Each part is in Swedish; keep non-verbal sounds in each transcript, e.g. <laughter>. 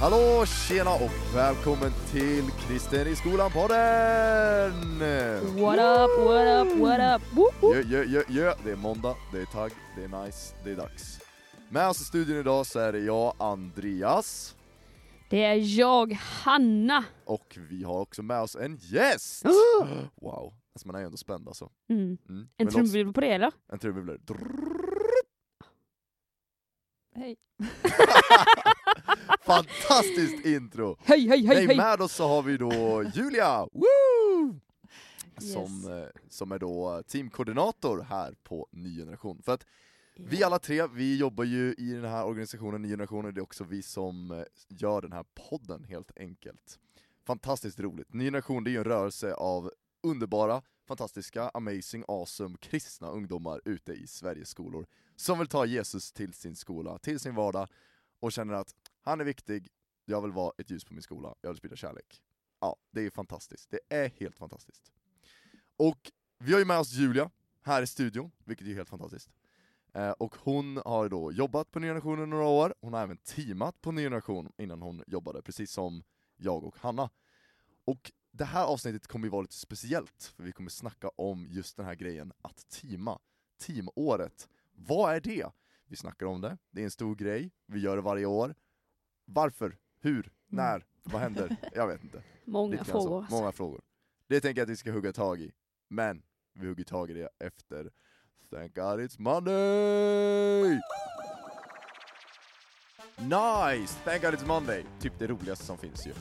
Hallå, tjena och välkommen till Kristen i skolan-podden! What up, what up, what up? Jö, jö, jö, jö. Det är måndag, det är tagg, det är nice, det är dags. Med oss i studion idag så är det jag, Andreas, Det är jag, Hanna. och vi har också med oss en gäst! <gasps> Wow, alltså man är ju ändå spänd alltså. Mm. Mm. En trumvirvel på det eller? En trumvirvel. Hej. <laughs> <laughs> Fantastiskt intro! Hej, hej, hej, Nej, hej! med oss så har vi då Julia! Woo! Yes. Som, eh, som är då teamkoordinator här på Ny Generation. För att vi alla tre, vi jobbar ju i den här organisationen Ny Generation, och det är också vi som eh, gör den här podden helt enkelt. Fantastiskt roligt. Ny Generation det är ju en rörelse av underbara, fantastiska, amazing, awesome, kristna ungdomar ute i Sveriges skolor som vill ta Jesus till sin skola, till sin vardag och känner att han är viktig, jag vill vara ett ljus på min skola, jag vill sprida kärlek. Ja, det är fantastiskt. Det är helt fantastiskt. Och vi har ju med oss Julia här i studion, vilket är helt fantastiskt. Eh, och hon har då jobbat på Ny Generation i några år, hon har även teamat på Ny Generation innan hon jobbade, precis som jag och Hanna. Och det här avsnittet kommer ju vara lite speciellt, för vi kommer snacka om just den här grejen att teama. Teamåret. Vad är det? Vi snackar om det, det är en stor grej, vi gör det varje år. Varför? Hur? När? Vad händer? <laughs> Jag vet inte. Många Lite frågor. Många frågor. Det tänker jag att vi ska hugga tag i. Men vi hugger tag i det efter Thank God It's Monday! Nice! Thank God It's Monday! Typ det roligaste som finns ju.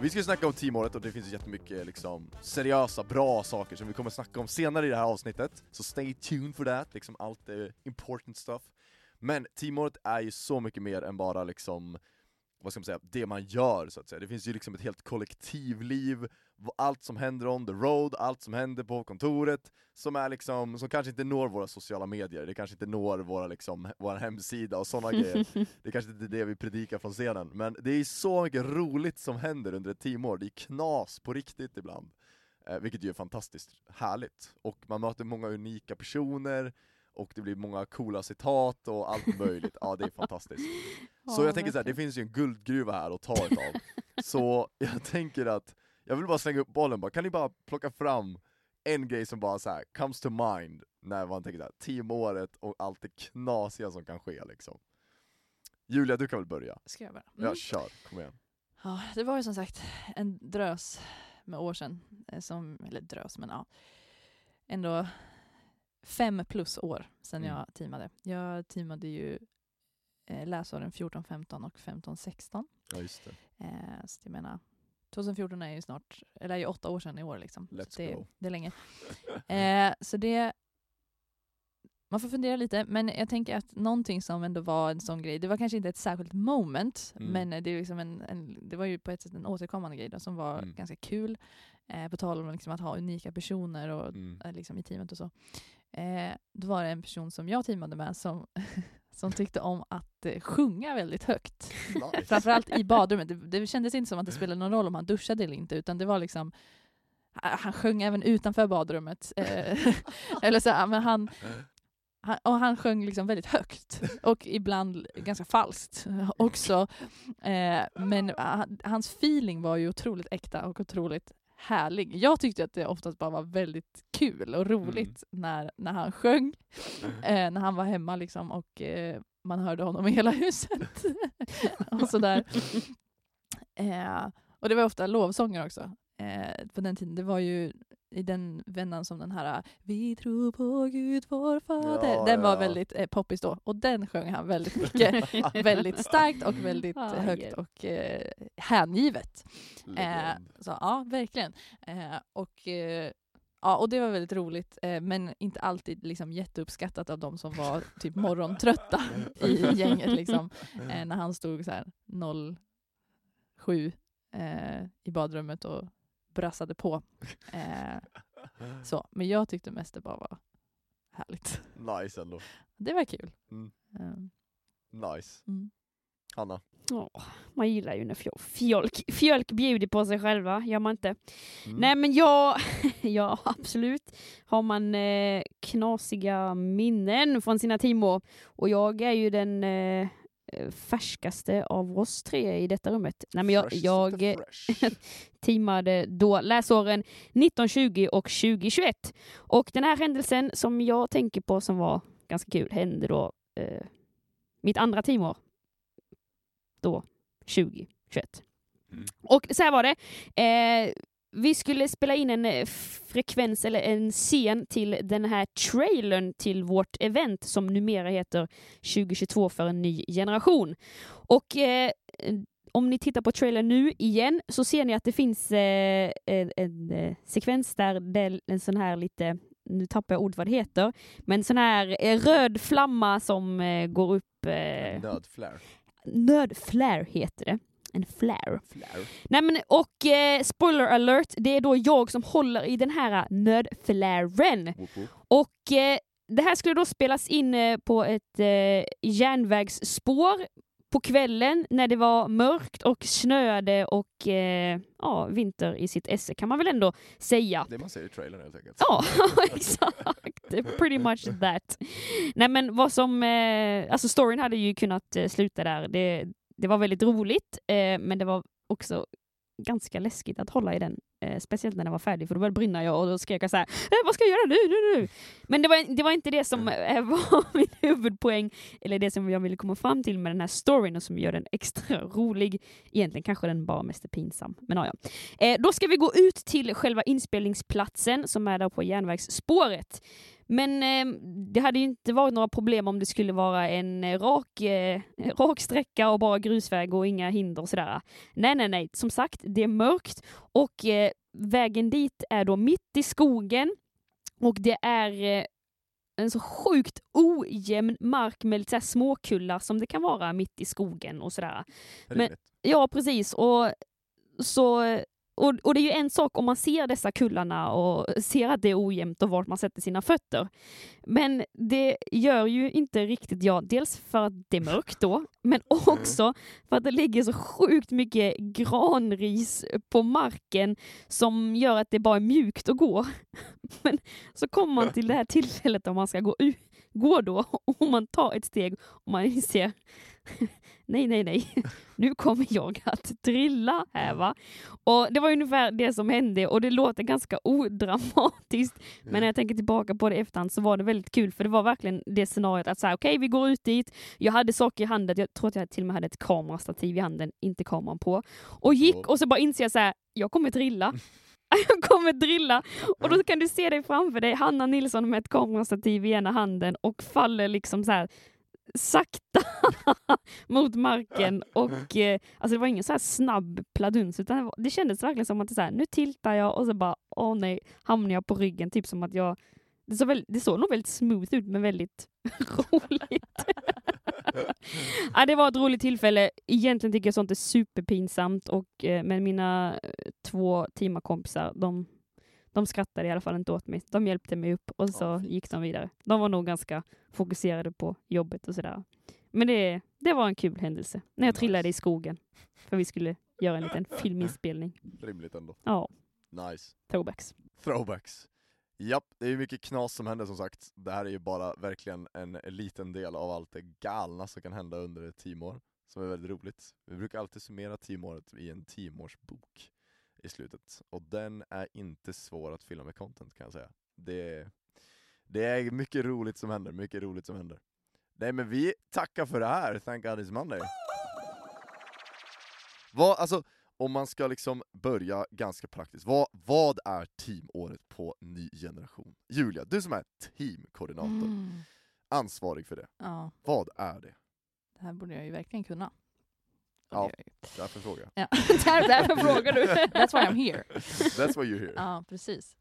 Vi ska ju snacka om teamåret och det finns jättemycket liksom seriösa, bra saker som vi kommer snacka om senare i det här avsnittet. Så stay tuned for that, liksom allt är important stuff. Men teamåret är ju så mycket mer än bara liksom vad ska man säga, det man gör så att säga. Det finns ju liksom ett helt kollektivliv, allt som händer on the road, allt som händer på kontoret, som är liksom, som kanske inte når våra sociala medier, det kanske inte når våra liksom, vår hemsida och sådana <laughs> grejer. Det kanske inte är det vi predikar från scenen, men det är så mycket roligt som händer under ett teamår, det är knas på riktigt ibland. Eh, vilket ju är fantastiskt härligt. Och man möter många unika personer, och det blir många coola citat och allt möjligt. Ja, det är fantastiskt. <laughs> Så Ja, jag tänker så här, det finns ju en guldgruva här att ta utav. <laughs> så jag tänker att, jag vill bara slänga upp bollen bara, kan ni bara plocka fram en grej som bara så här comes to mind när man tänker så här, teamåret och allt det knasiga som kan ske liksom. Julia, du kan väl börja? Ska jag börja? Ja, Mm. kör, kom igen. Ja, det var ju som sagt en drös med år sedan. eh, Som, eller drös, men ja. Ändå fem plus år sedan Mm. jag teamade. Jag teamade ju läsåren 14-15 och 15-16. Ja, just det. Eh, så jag menar, 2014 är ju snart, eller är ju åtta år sedan i år liksom. Let's det, go. det är länge. <laughs> Eh, så det, man får fundera lite, men jag tänker att någonting som ändå var en sån grej, det var kanske inte ett särskilt moment, Mm. men det, är liksom en, en, det var ju på ett sätt en återkommande grej då, som var Mm. ganska kul. Eh, på tal om liksom att ha unika personer och, Mm. eh, liksom i teamet och så. Eh, då var det en person som jag teamade med som, <laughs> som tyckte om att eh, sjunga väldigt högt. Nice. Framförallt i badrummet. Det, det kändes inte som att det spelade någon roll om han duschade eller inte, utan det var liksom han sjöng även utanför badrummet. Eh, <laughs> eller så, här, men han, han, och han sjöng liksom väldigt högt och ibland ganska falskt också. Eh, men han, hans feeling var ju otroligt äkta och otroligt härlig. Jag tyckte att det oftast bara var väldigt kul och roligt när, när han sjöng. <laughs> Eh, när han var hemma liksom och eh, man hörde honom i hela huset. <laughs> och sådär. <laughs> Eh, och det var ofta lovsånger också. Eh, på den tiden. Det var ju i den vändan som den här Vi tror på Gud vår Fader. Ja, den var ja. väldigt eh, poppis då. Och den sjöng han väldigt mycket. <laughs> väldigt starkt och väldigt Ah, högt yeah. och eh, hängivet. Eh, så ja, verkligen. Eh, och, eh, ja, och det var väldigt roligt, eh, men inte alltid liksom, jätteuppskattat av de som var typ morgontrötta <laughs> i gänget. Liksom, eh, när han stod så här 07 eh, i badrummet och brassade på. <laughs> Eh, så. Men jag tyckte mest det bara var härligt. Nice ändå. Det var kul. Mm. Eh, Nice. mm. Hanna? Ja, man gillar ju när fjol- fjolk, fjolk bjuder på sig själva, gör man inte? Mm. Nej men jag, <laughs> ja absolut har man eh, knasiga minnen från sina teamår. Och jag är ju den eh, färskaste av oss tre i detta rummet. Nej, men jag, Fresh jag <laughs> eh, teamade då läsåren 1920 och 2021. Och den här händelsen som jag tänker på som var ganska kul hände då eh, mitt andra teamår. Då 2021. Mm. Och så här var det. Eh, vi skulle spela in en eh, frekvens eller en scen till den här trailern till vårt event som numera heter 2022 för en ny generation. Och eh, om ni tittar på trailern nu igen så ser ni att det finns eh, en, en eh, sekvens där det en sån här lite, nu tappar jag ord vad det heter, men sån här eh, röd flamma som eh, går upp, eh, Nödflare. nödflare heter det. En flare. Flare. Nej men och eh, spoiler alert, det är då jag som håller i den här nödflaren. Och eh, det här skulle då spelas in eh, på ett eh, järnvägsspår på kvällen när det var mörkt och snöade och eh, ja, vinter i sitt esse kan man väl ändå säga. Det man säger i trailern helt enkelt. Ja, <laughs> exakt. Pretty much that. Nej men vad som, eh, alltså storyn hade ju kunnat eh, sluta där. Det, det var väldigt roligt, eh, men det var också ganska läskigt att hålla i den. Eh, speciellt när den var färdig, för då började det brinna jag och då skrek jag så här, eh, vad ska jag göra nu, nu, nu? Men det var, det var inte det som eh, <laughs> var min huvudpoäng, eller det som jag ville komma fram till med den här storyn och som gör den extra rolig. Egentligen kanske den bara mest är pinsam, men ja. Eh, då ska vi gå ut till själva inspelningsplatsen som är där på järnvägsspåret. Men eh, det hade ju inte varit några problem om det skulle vara en eh, rak, eh, <laughs> rak sträcka och bara grusväg och inga hinder och sådär. Nej, nej, nej. Som sagt, det är mörkt och eh, vägen dit är då mitt i skogen och det är eh, en så sjukt ojämn mark med lite småkullar som det kan vara mitt i skogen och sådär. Rimligt. Ja, precis. Och, så, och, och det är ju en sak om man ser dessa kullarna och ser att det är ojämnt och vart man sätter sina fötter. Men det gör ju inte riktigt jag. Dels för att det är mörkt då, men också för att det ligger så sjukt mycket granris på marken som gör att det bara är mjukt att gå. <laughs> Men så kommer man till det här tillfället om man ska gå, u- gå då <laughs> och man tar ett steg och man inser <laughs> nej, nej, nej, <laughs> nu kommer jag att drilla här va. Och det var ungefär det som hände och det låter ganska odramatiskt. Men när jag tänker tillbaka på det i efterhand så var det väldigt kul för det var verkligen det scenariot att säga okej vi går ut dit. Jag hade saker i handen, jag tror att jag till och med hade ett kamerastativ i handen, inte kameran på. Och gick och så bara inser jag så här, jag kommer drilla. <laughs> Jag kommer drilla. Och då kan du se dig framför dig, Hanna Nilsson med ett kamerastativ i ena handen och faller liksom så här sakta <laughs> mot marken och eh, alltså det var ingen så här snabb pladuns utan det, var, det kändes verkligen som att det så här, nu tiltar jag och så bara åh nej, hamnar jag på ryggen. Typ som att jag det såg, väl, det såg nog väldigt smooth ut men väldigt <laughs> roligt. Ja, det var ett roligt tillfälle. Egentligen tycker jag sånt är superpinsamt och eh, men mina eh, två teamakompisar de, de skrattade i alla fall inte åt mig. De hjälpte mig upp och så fint. gick de vidare. De var nog ganska fokuserade på jobbet och sådär. Men det, det var en kul händelse när jag Nice. trillade i skogen för vi skulle göra en liten <laughs> filminspelning. Rimligt ändå. Ja, Nice. throwbacks. Throwbacks. Japp, det är mycket knas som händer som sagt. Det här är ju bara verkligen en liten del av allt det galna som kan hända under ett teamår, som är väldigt roligt. Vi brukar alltid summera teamåret i en teamårsbok i slutet, och den är inte svår att fylla med content kan jag säga. Det, det är mycket roligt som händer, mycket roligt som händer. Nej men vi tackar för det här, thank God it's Monday. Vad, alltså, om man ska liksom börja ganska praktiskt, vad, vad är teamåret på ny generation? Julia, du som är teamkoordinator, Mm. ansvarig för det, Ja, vad är det? det här borde jag ju verkligen kunna. Ja. jag. Därför frågar Ja. <laughs> Där, därför frågar du. That's why I'm here. jag. <laughs> That's why you're here. Ja, precis.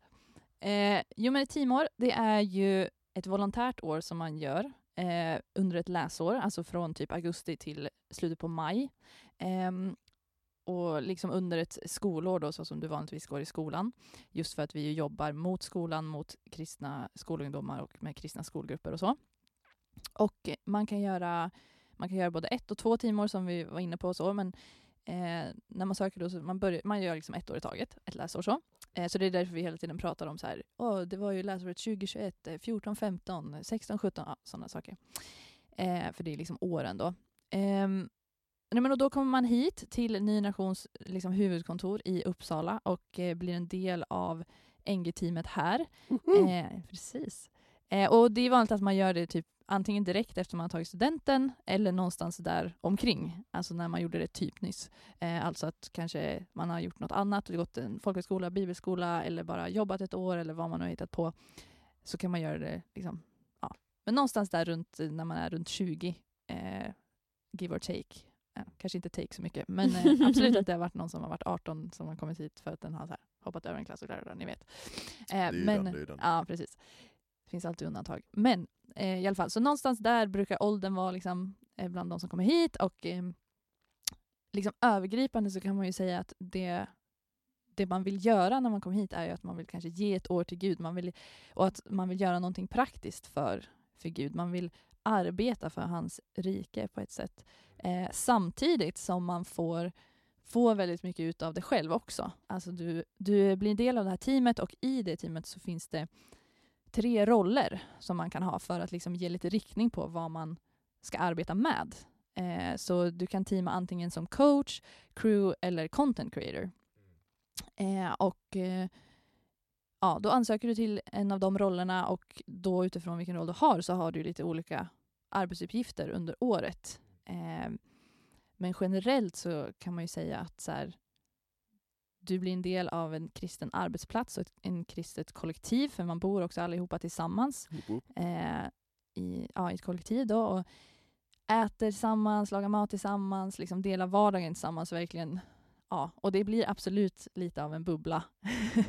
Eh, jo, men ett teamår, det är ju ett volontärt år som man gör eh, under ett läsår, alltså från typ augusti till slutet på maj. Ehm, och liksom under ett skolår då, så som du vanligtvis går i skolan. Just för att vi jobbar mot skolan, mot kristna skolungdomar och med kristna skolgrupper och så. Och man kan göra, man kan göra både ett och två timmar, som vi var inne på och så, men eh, när man söker då så man, börjar, man gör liksom ett år i taget, ett läsår så. Eh, så det är därför vi hela tiden pratar om så här, oh, det var ju läsåret 2021, 14, 15, 16, 17, ja, sådana saker. Eh, för det är liksom åren då. Ehm, nej men och då kommer man hit till Ny Nations liksom, huvudkontor i Uppsala och eh, blir en del av NG-teamet här. Eh, precis. Eh, och det är vanligt att man gör det typ antingen direkt efter man har tagit studenten eller någonstans där omkring. Alltså när man gjorde det typ nyss. Eh, alltså att kanske man har gjort något annat, gått en folkhögskola, bibelskola eller bara jobbat ett år eller vad man har hittat på. Så kan man göra det liksom, ja. Men någonstans där runt när man är runt 20, eh, give or take. Eh, kanske inte take så mycket, men eh, absolut att det har varit någon som har varit 18 som har kommit hit för att den har här, hoppat över en klass och klarat ni vet. Eh, men, den, den. Ja, precis. Det finns alltid undantag. Men eh, i alla fall, så någonstans där brukar åldern vara liksom, eh, bland de som kommer hit och eh, liksom övergripande så kan man ju säga att det, det man vill göra när man kommer hit är ju att man vill kanske ge ett år till Gud man vill, och att man vill göra någonting praktiskt för, för Gud. Man vill arbeta för hans rike på ett sätt. Eh, samtidigt som man får får väldigt mycket ut av det själv också. Alltså du, du blir en del av det här teamet och i det teamet så finns det tre roller som man kan ha för att liksom ge lite riktning på vad man ska arbeta med. Eh, så du kan teama antingen som coach, crew eller content creator. Eh, och eh, ja, då ansöker du till en av de rollerna och då utifrån vilken roll du har så har du lite olika arbetsuppgifter under året. Eh, men generellt så kan man ju säga att så här, du blir en del av en kristen arbetsplats och ett, en kristet kollektiv, för man bor också allihopa tillsammans eh, i, ja, i ett kollektiv då och äter tillsammans, lagar mat tillsammans, liksom delar vardagen tillsammans verkligen. Ja, och det blir absolut lite av en bubbla.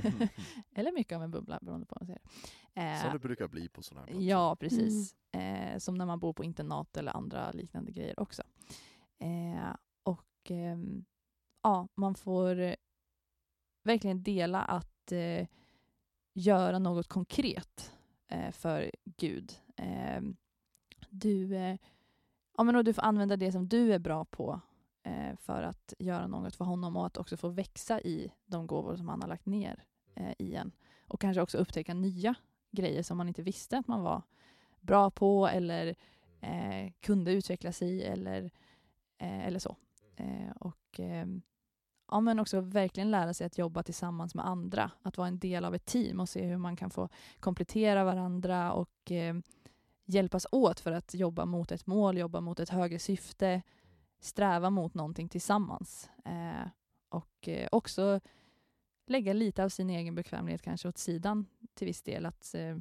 <laughs> Eller mycket av en bubbla beroende på vad man säger. Som Eh, det brukar bli på sådana här platser. Ja, precis. Eh, som när man bor på internat eller andra liknande grejer också. Eh, och ehm, ja, man får verkligen dela att eh, göra något konkret eh, för Gud. Eh, du, eh, ja, men och du får använda det som du är bra på eh, för att göra något för honom och att också få växa i de gåvor som han har lagt ner eh, i en. Och kanske också upptäcka nya grejer som man inte visste att man var bra på eller eh, kunde utveckla sig i eller, eh, eller så. Eh, och eh, ja, men också verkligen lära sig att jobba tillsammans med andra, att vara en del av ett team och se hur man kan få komplettera varandra och eh, hjälpas åt för att jobba mot ett mål, jobba mot ett högre syfte, sträva mot någonting tillsammans. Eh, och eh, också lägga lite av sin egen bekvämlighet kanske åt sidan till viss del att, eh,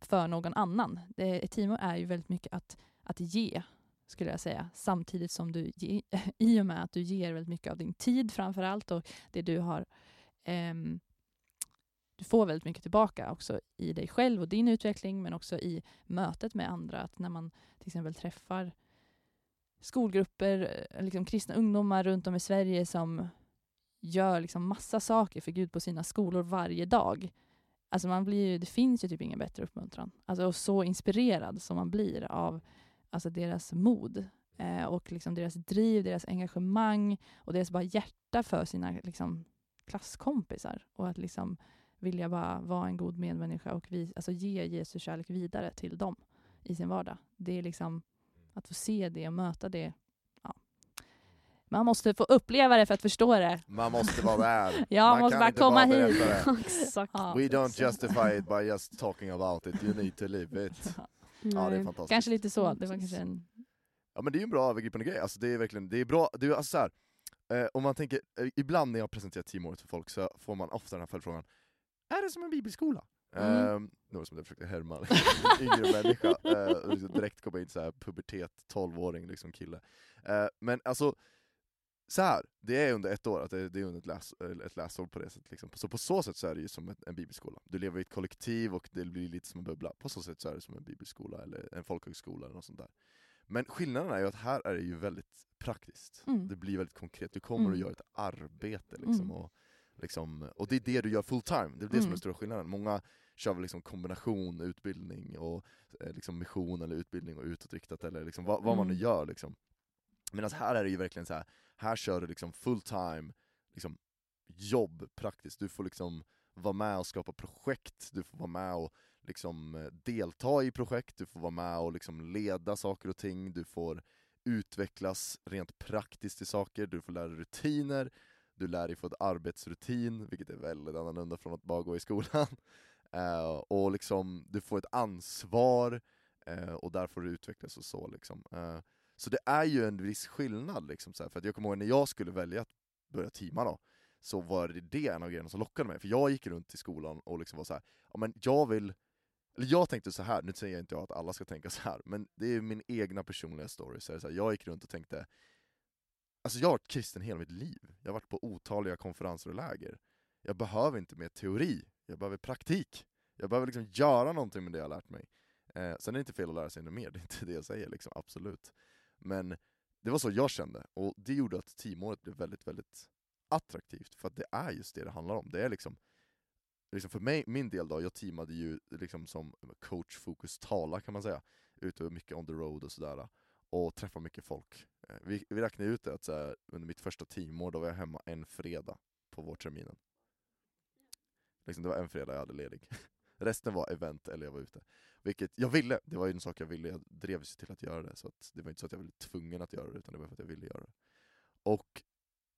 för någon annan. Det, ett teamwork är ju väldigt mycket att, att ge, skulle jag säga. Samtidigt som du, ge, <laughs> i och med att du ger väldigt mycket av din tid framför allt och det du har ehm, du får väldigt mycket tillbaka också i dig själv och din utveckling men också i mötet med andra. Att när man till exempel träffar skolgrupper, eh, liksom kristna ungdomar runt om i Sverige som gör liksom massa saker för Gud på sina skolor varje dag. Alltså man blir ju, det finns ju typ ingen bättre uppmuntran. Alltså och så inspirerad som man blir av alltså deras mod eh, och liksom deras driv, deras engagemang och deras bara hjärta för sina liksom, klasskompisar. Och att liksom vilja bara vara en god medmänniska och vi, alltså ge Jesu kärlek vidare till dem i sin vardag. Det är liksom att få se det och möta det. Ja. Man måste få uppleva det för att förstå det. Man måste vara där. <laughs> Ja, man måste kan bara inte komma bara hit. <laughs> Exakt. Ja. We don't justify it by just talking about it, you need to live it. <laughs> Ja, det är fantastiskt. Kanske lite så. Det var kanske en... Ja men det är ju en bra övergripande grej, alltså det är verkligen, det är bra, det är alltså så här, eh, om man tänker, eh, ibland när jag presenterar teamåret för folk så får man ofta den här följdfrågan, är det som en bibelskola? Mm. Var det som jag försökte härma en <laughs> yngre människa, och liksom direkt komma in så här pubertet, 12-åring liksom kille. Eh, men alltså, så här, det är under ett år, att det, det är under ett, läs, ett läsår på det sättet. Liksom. Så på så sätt så är det ju som en, en bibelskola. Du lever i ett kollektiv och det blir lite som en bubbla. På så sätt så är det som en bibelskola eller en folkhögskola eller något sånt där. Men skillnaden är ju att här är det ju väldigt praktiskt. Mm. Det blir väldigt konkret. Du kommer Mm. att göra ett arbete liksom, Mm. och, liksom, och det är det du gör full time. Det är det som är Mm. den stora skillnaden. Många kör väl liksom kombination utbildning och eh, liksom mission eller utbildning och utåtriktat eller liksom vad, vad man nu Mm. gör. Liksom. Medan här är det ju verkligen så här. här kör du liksom full time liksom, jobb praktiskt. Du får liksom vara med och skapa projekt, du får vara med och liksom eh, delta i projekt, du får vara med och liksom leda saker och ting, du får utvecklas rent praktiskt i saker, du får lära dig rutiner, du lär dig få ett arbetsrutin, vilket är väldigt annorlunda från att bara gå i skolan. Uh, <laughs> och liksom, du får ett ansvar, uh, och där får du utvecklas och så. Liksom. Uh, så det är ju en viss skillnad, liksom, så här, för att jag kommer ihåg när jag skulle välja att börja teama då, så var det det en av grejerna som lockade mig, för jag gick runt i skolan och liksom var så här, ja men jag vill eller jag tänkte så här, nu säger jag inte jag att alla ska tänka så här, men det är min egna personliga story. Så, så här, jag gick runt och tänkte, alltså jag har varit kristen hela mitt liv. Jag har varit på otaliga konferenser och läger. Jag behöver inte mer teori, jag behöver praktik. Jag behöver liksom göra någonting med det jag har lärt mig. Eh, sen är det inte fel att lära sig ännu mer, <laughs> det är inte det jag säger, liksom, absolut. Men det var så jag kände, och det gjorde att teamåret blev väldigt, väldigt attraktivt, för att det är just det det handlar om. Det är liksom liksom för mig, min del då, jag teamade ju liksom som coach fokus tala kan man säga, ute mycket on the road och sådär, och träffa mycket folk. Eh, vi, vi räknade ut det att så här, under mitt första teamår, då var jag hemma en fredag på vårterminen. Liksom, det var en fredag jag hade ledig. <laughs> Resten var event eller jag var ute. Vilket jag ville, det var ju en sak jag ville, jag drevs till att göra det, så att det var inte så att jag var tvungen att göra det, utan det var för att jag ville göra det. Och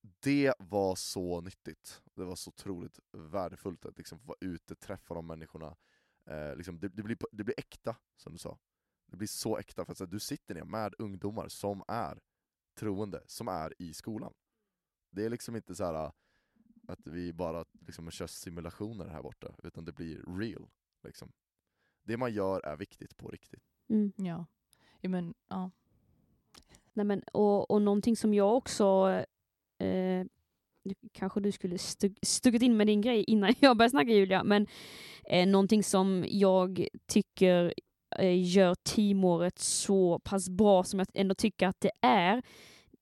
det var så nyttigt. Det var så otroligt värdefullt att liksom få vara ute, träffa de människorna. Eh, liksom, det, det, blir, det blir äkta, som du sa. Det blir så äkta, för att så, du sitter ner med ungdomar som är troende, som är i skolan. Det är liksom inte så här att vi bara liksom kör simulationer här borta, utan det blir real. Liksom. Det man gör är viktigt på riktigt. Mm. Ja. ja, men ja. Nej, men, och, och någonting som jag också eh, kanske du skulle stu stuckit in med din grej innan <laughs> jag började snacka Julia, men eh, någonting som jag tycker Eh, gör teamåret så pass bra som jag ändå tycker att det är,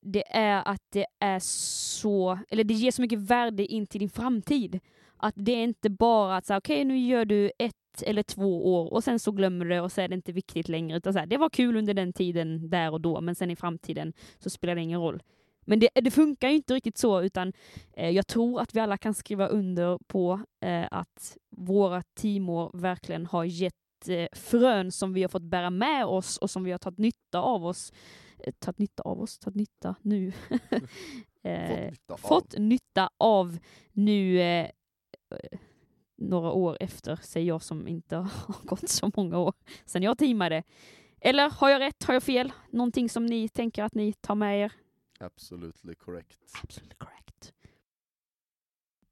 det är att det är så, eller det ger så mycket värde in till din framtid. Att det är inte bara att säga okej okay, nu gör du ett eller två år och sen så glömmer du och så är det inte viktigt längre. Utan så här, det var kul under den tiden där och då men sen i framtiden så spelar det ingen roll. Men det, det, funkar ju inte riktigt så, utan eh, jag tror att vi alla kan skriva under på eh, att våra teamår verkligen har gett frön som vi har fått bära med oss och som vi har tagit nytta av oss. Eh, tagit nytta av oss? Tagit nytta nu? <laughs> fått, nytta fått nytta av nu eh, några år efter, säger jag som inte <laughs> har gått så många år sedan jag teamade. Eller har jag rätt? Har jag fel? Någonting som ni tänker att ni tar med er? Absolutely correct. Absolutely correct.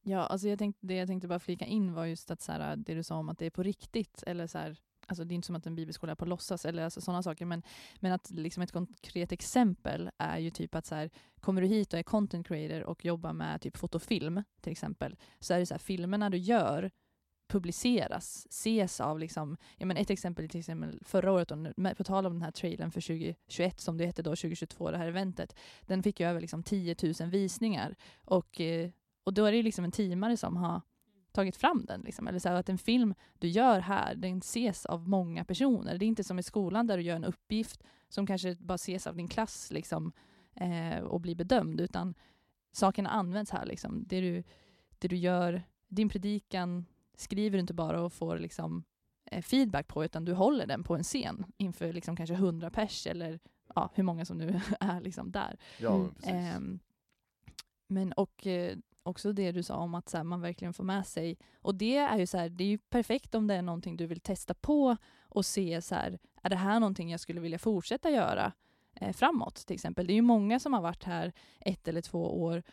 Ja, alltså jag tänkte, det jag tänkte bara flika in var just att så här, äh, det du sa om att det är på riktigt, eller så här, alltså det är inte som att en bibelskola är på låtsas eller alltså sådana saker, men, men att liksom ett konkret exempel är ju typ att så här, kommer du hit och är content creator och jobbar med typ fotofilm till exempel, så är det så här, filmerna du gör publiceras, ses av liksom, ja men ett exempel till exempel förra året, då, på tal om den här trailern för 2021 som det hette då, 2022, det här eventet, den fick ju över liksom 10 000 visningar och, eh, och då är det liksom en teamare som har tagit fram den. Liksom. Eller så här, att en film du gör här, den ses av många personer. Det är inte som i skolan där du gör en uppgift som kanske bara ses av din klass liksom, eh, och blir bedömd, utan sakerna används här. Liksom. Det, du, det du gör, din predikan skriver du inte bara och får liksom, eh, feedback på, utan du håller den på en scen inför liksom kanske hundra pers eller ja, hur många som nu <laughs> är liksom där. Ja, mm. precis. Eh, men och eh, också det du sa om att så här, man verkligen får med sig, och det är ju så här, det är ju perfekt om det är någonting du vill testa på och se så här, är det här någonting jag skulle vilja fortsätta göra eh, framåt till exempel. Det är ju många som har varit här ett eller två år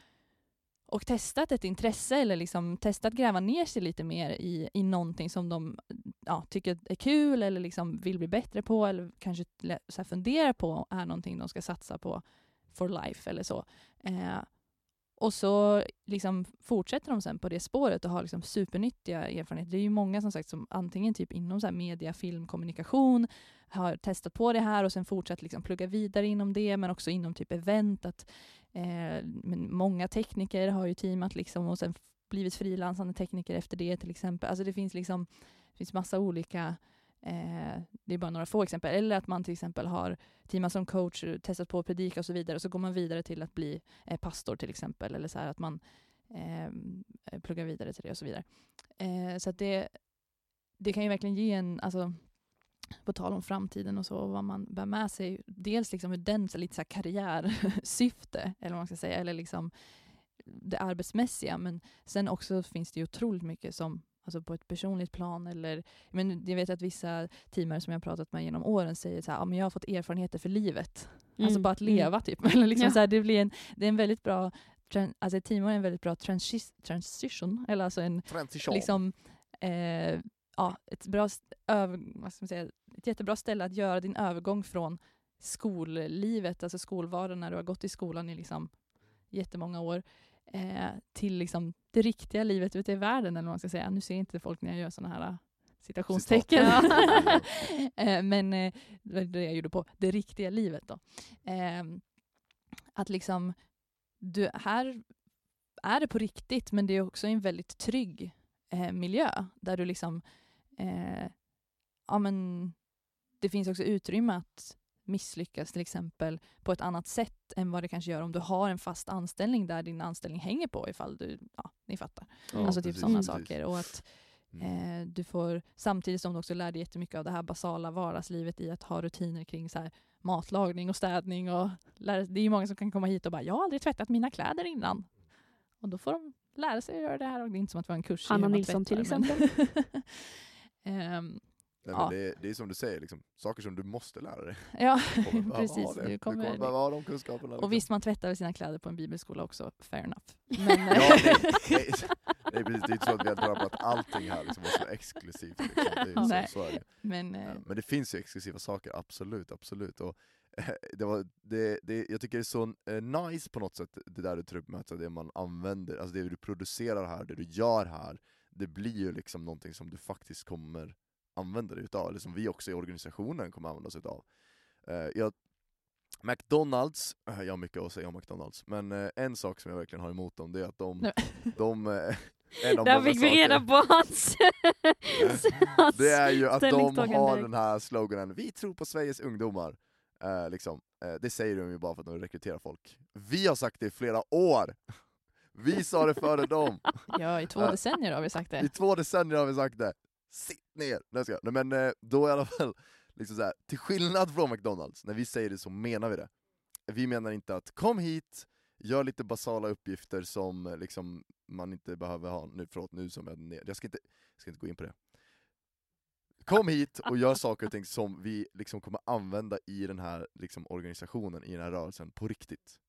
och testat ett intresse eller liksom testat gräva ner sig lite mer i, i någonting som de ja, tycker är kul eller liksom vill bli bättre på eller kanske så funderar på är någonting de ska satsa på for life eller så. Eh, och så liksom fortsätter de sen på det spåret och har liksom supernyttiga erfarenheter. Det är ju många som sagt som antingen typ inom så media, film, kommunikation har testat på det här och sen fortsatt liksom plugga vidare inom det men också inom typ event. Att Eh, många tekniker har ju teamat liksom och sen blivit frilansande tekniker efter det till exempel. Alltså det finns liksom det finns massa olika eh, det är bara några få exempel. Eller att man till exempel har teamat som coach, eh, testat på att predika och så vidare och så går man vidare till att bli eh, pastor till exempel. Eller så att man eh, eh, pluggar vidare till det och så vidare. Eh, så att det, det kan ju verkligen ge en, alltså på tal om framtiden och så, och vad man bär med sig. Dels liksom hur den, så lite så här karriärsyfte, <laughs> eller vad man ska säga, eller liksom det arbetsmässiga, men sen också finns det ju otroligt mycket som Alltså på ett personligt plan. Eller, men jag vet att vissa teamare som jag har pratat med genom åren säger så här, ah, men jag har fått erfarenheter för livet. Mm. Alltså bara att mm. leva typ. <laughs> Eller liksom Ja. så här, det, blir en, det är en väldigt bra, alltså ett teamare är en väldigt bra transi- transition. Eller alltså en, Transition. liksom, eh, ja, ett, bra, över, vad ska man säga, ett jättebra ställe att göra din övergång från skollivet, alltså skolvardagen när du har gått i skolan i liksom jättemånga år, eh, till liksom det riktiga livet ute i världen, eller vad man ska säga. Nu ser inte folk när jag gör sådana här citationstecken. Citat. <laughs> eh, men eh, det var det jag gjorde på det riktiga livet. Då. Eh, att liksom, du, här är det på riktigt, men det är också en väldigt trygg eh, miljö där du liksom, eh, ja men det finns också utrymme att misslyckas till exempel på ett annat sätt än vad det kanske gör om du har en fast anställning där din anställning hänger på ifall du, ja ni fattar. Ja, alltså typ sådana saker. Och att Mm. eh, du får, samtidigt som du också lär dig jättemycket av det här basala vardagslivet i att ha rutiner kring så här, matlagning och städning. Och lära, det är ju många som kan komma hit och bara “jag har aldrig tvättat mina kläder innan”. Och då får de lära sig att göra det här. Och det är inte som att vi har en kurs i hur man Nilsson till tvättar, men- exempel. Nej, <laughs> ja. det, det är som du säger, liksom, saker som du måste lära dig. <laughs> ja, Du kommer behöva precis. Du kommer, behöva ha de kunskaperna. liksom. och visst, man tvättar sina kläder på en bibelskola också, fair enough. <laughs> Men, Ja, det, <laughs> det, det är precis, det är inte så att vi har drabbat allting här liksom, vara exklusivt. Liksom. Det Nej. så, så det. men, eh, Men det finns ju exklusiva saker, absolut, absolut. Och, eh, det var, det, det, jag tycker det är så eh, nice på något sätt, det där du tar upp med att det man använder, alltså det du producerar här, det du gör här, det blir ju liksom någonting som du faktiskt kommer använda dig utav, eller som vi också i organisationen kommer använda oss utav. Eh, jag, McDonalds, eh, jag har mycket att säga om McDonalds, men eh, en sak som jag verkligen har emot dem, det är att de, <laughs> de <laughs> en av Där fick vi reda på hans... <laughs> hans det är ju att de har den här sloganen, vi tror på Sveriges ungdomar. Eh, liksom. eh, det säger de ju bara för att de rekryterar folk. Vi har sagt det i flera år! Vi sa det före dem! ja, i två decennier har vi sagt I det. två decennier har vi sagt det. Sitt ner! Nej, jag men eh, då i alla fall, liksom så här, till skillnad från McDonalds, när vi säger det så menar vi det. Vi menar inte att kom hit, gör lite basala uppgifter som eh, liksom, man inte behöver ha, nu, förlåt, nu som jag, ner- jag ska, inte, jag ska inte gå in på det. Kom hit och gör saker och ting som vi liksom kommer använda i den här liksom, organisationen, i den här rörelsen, på riktigt.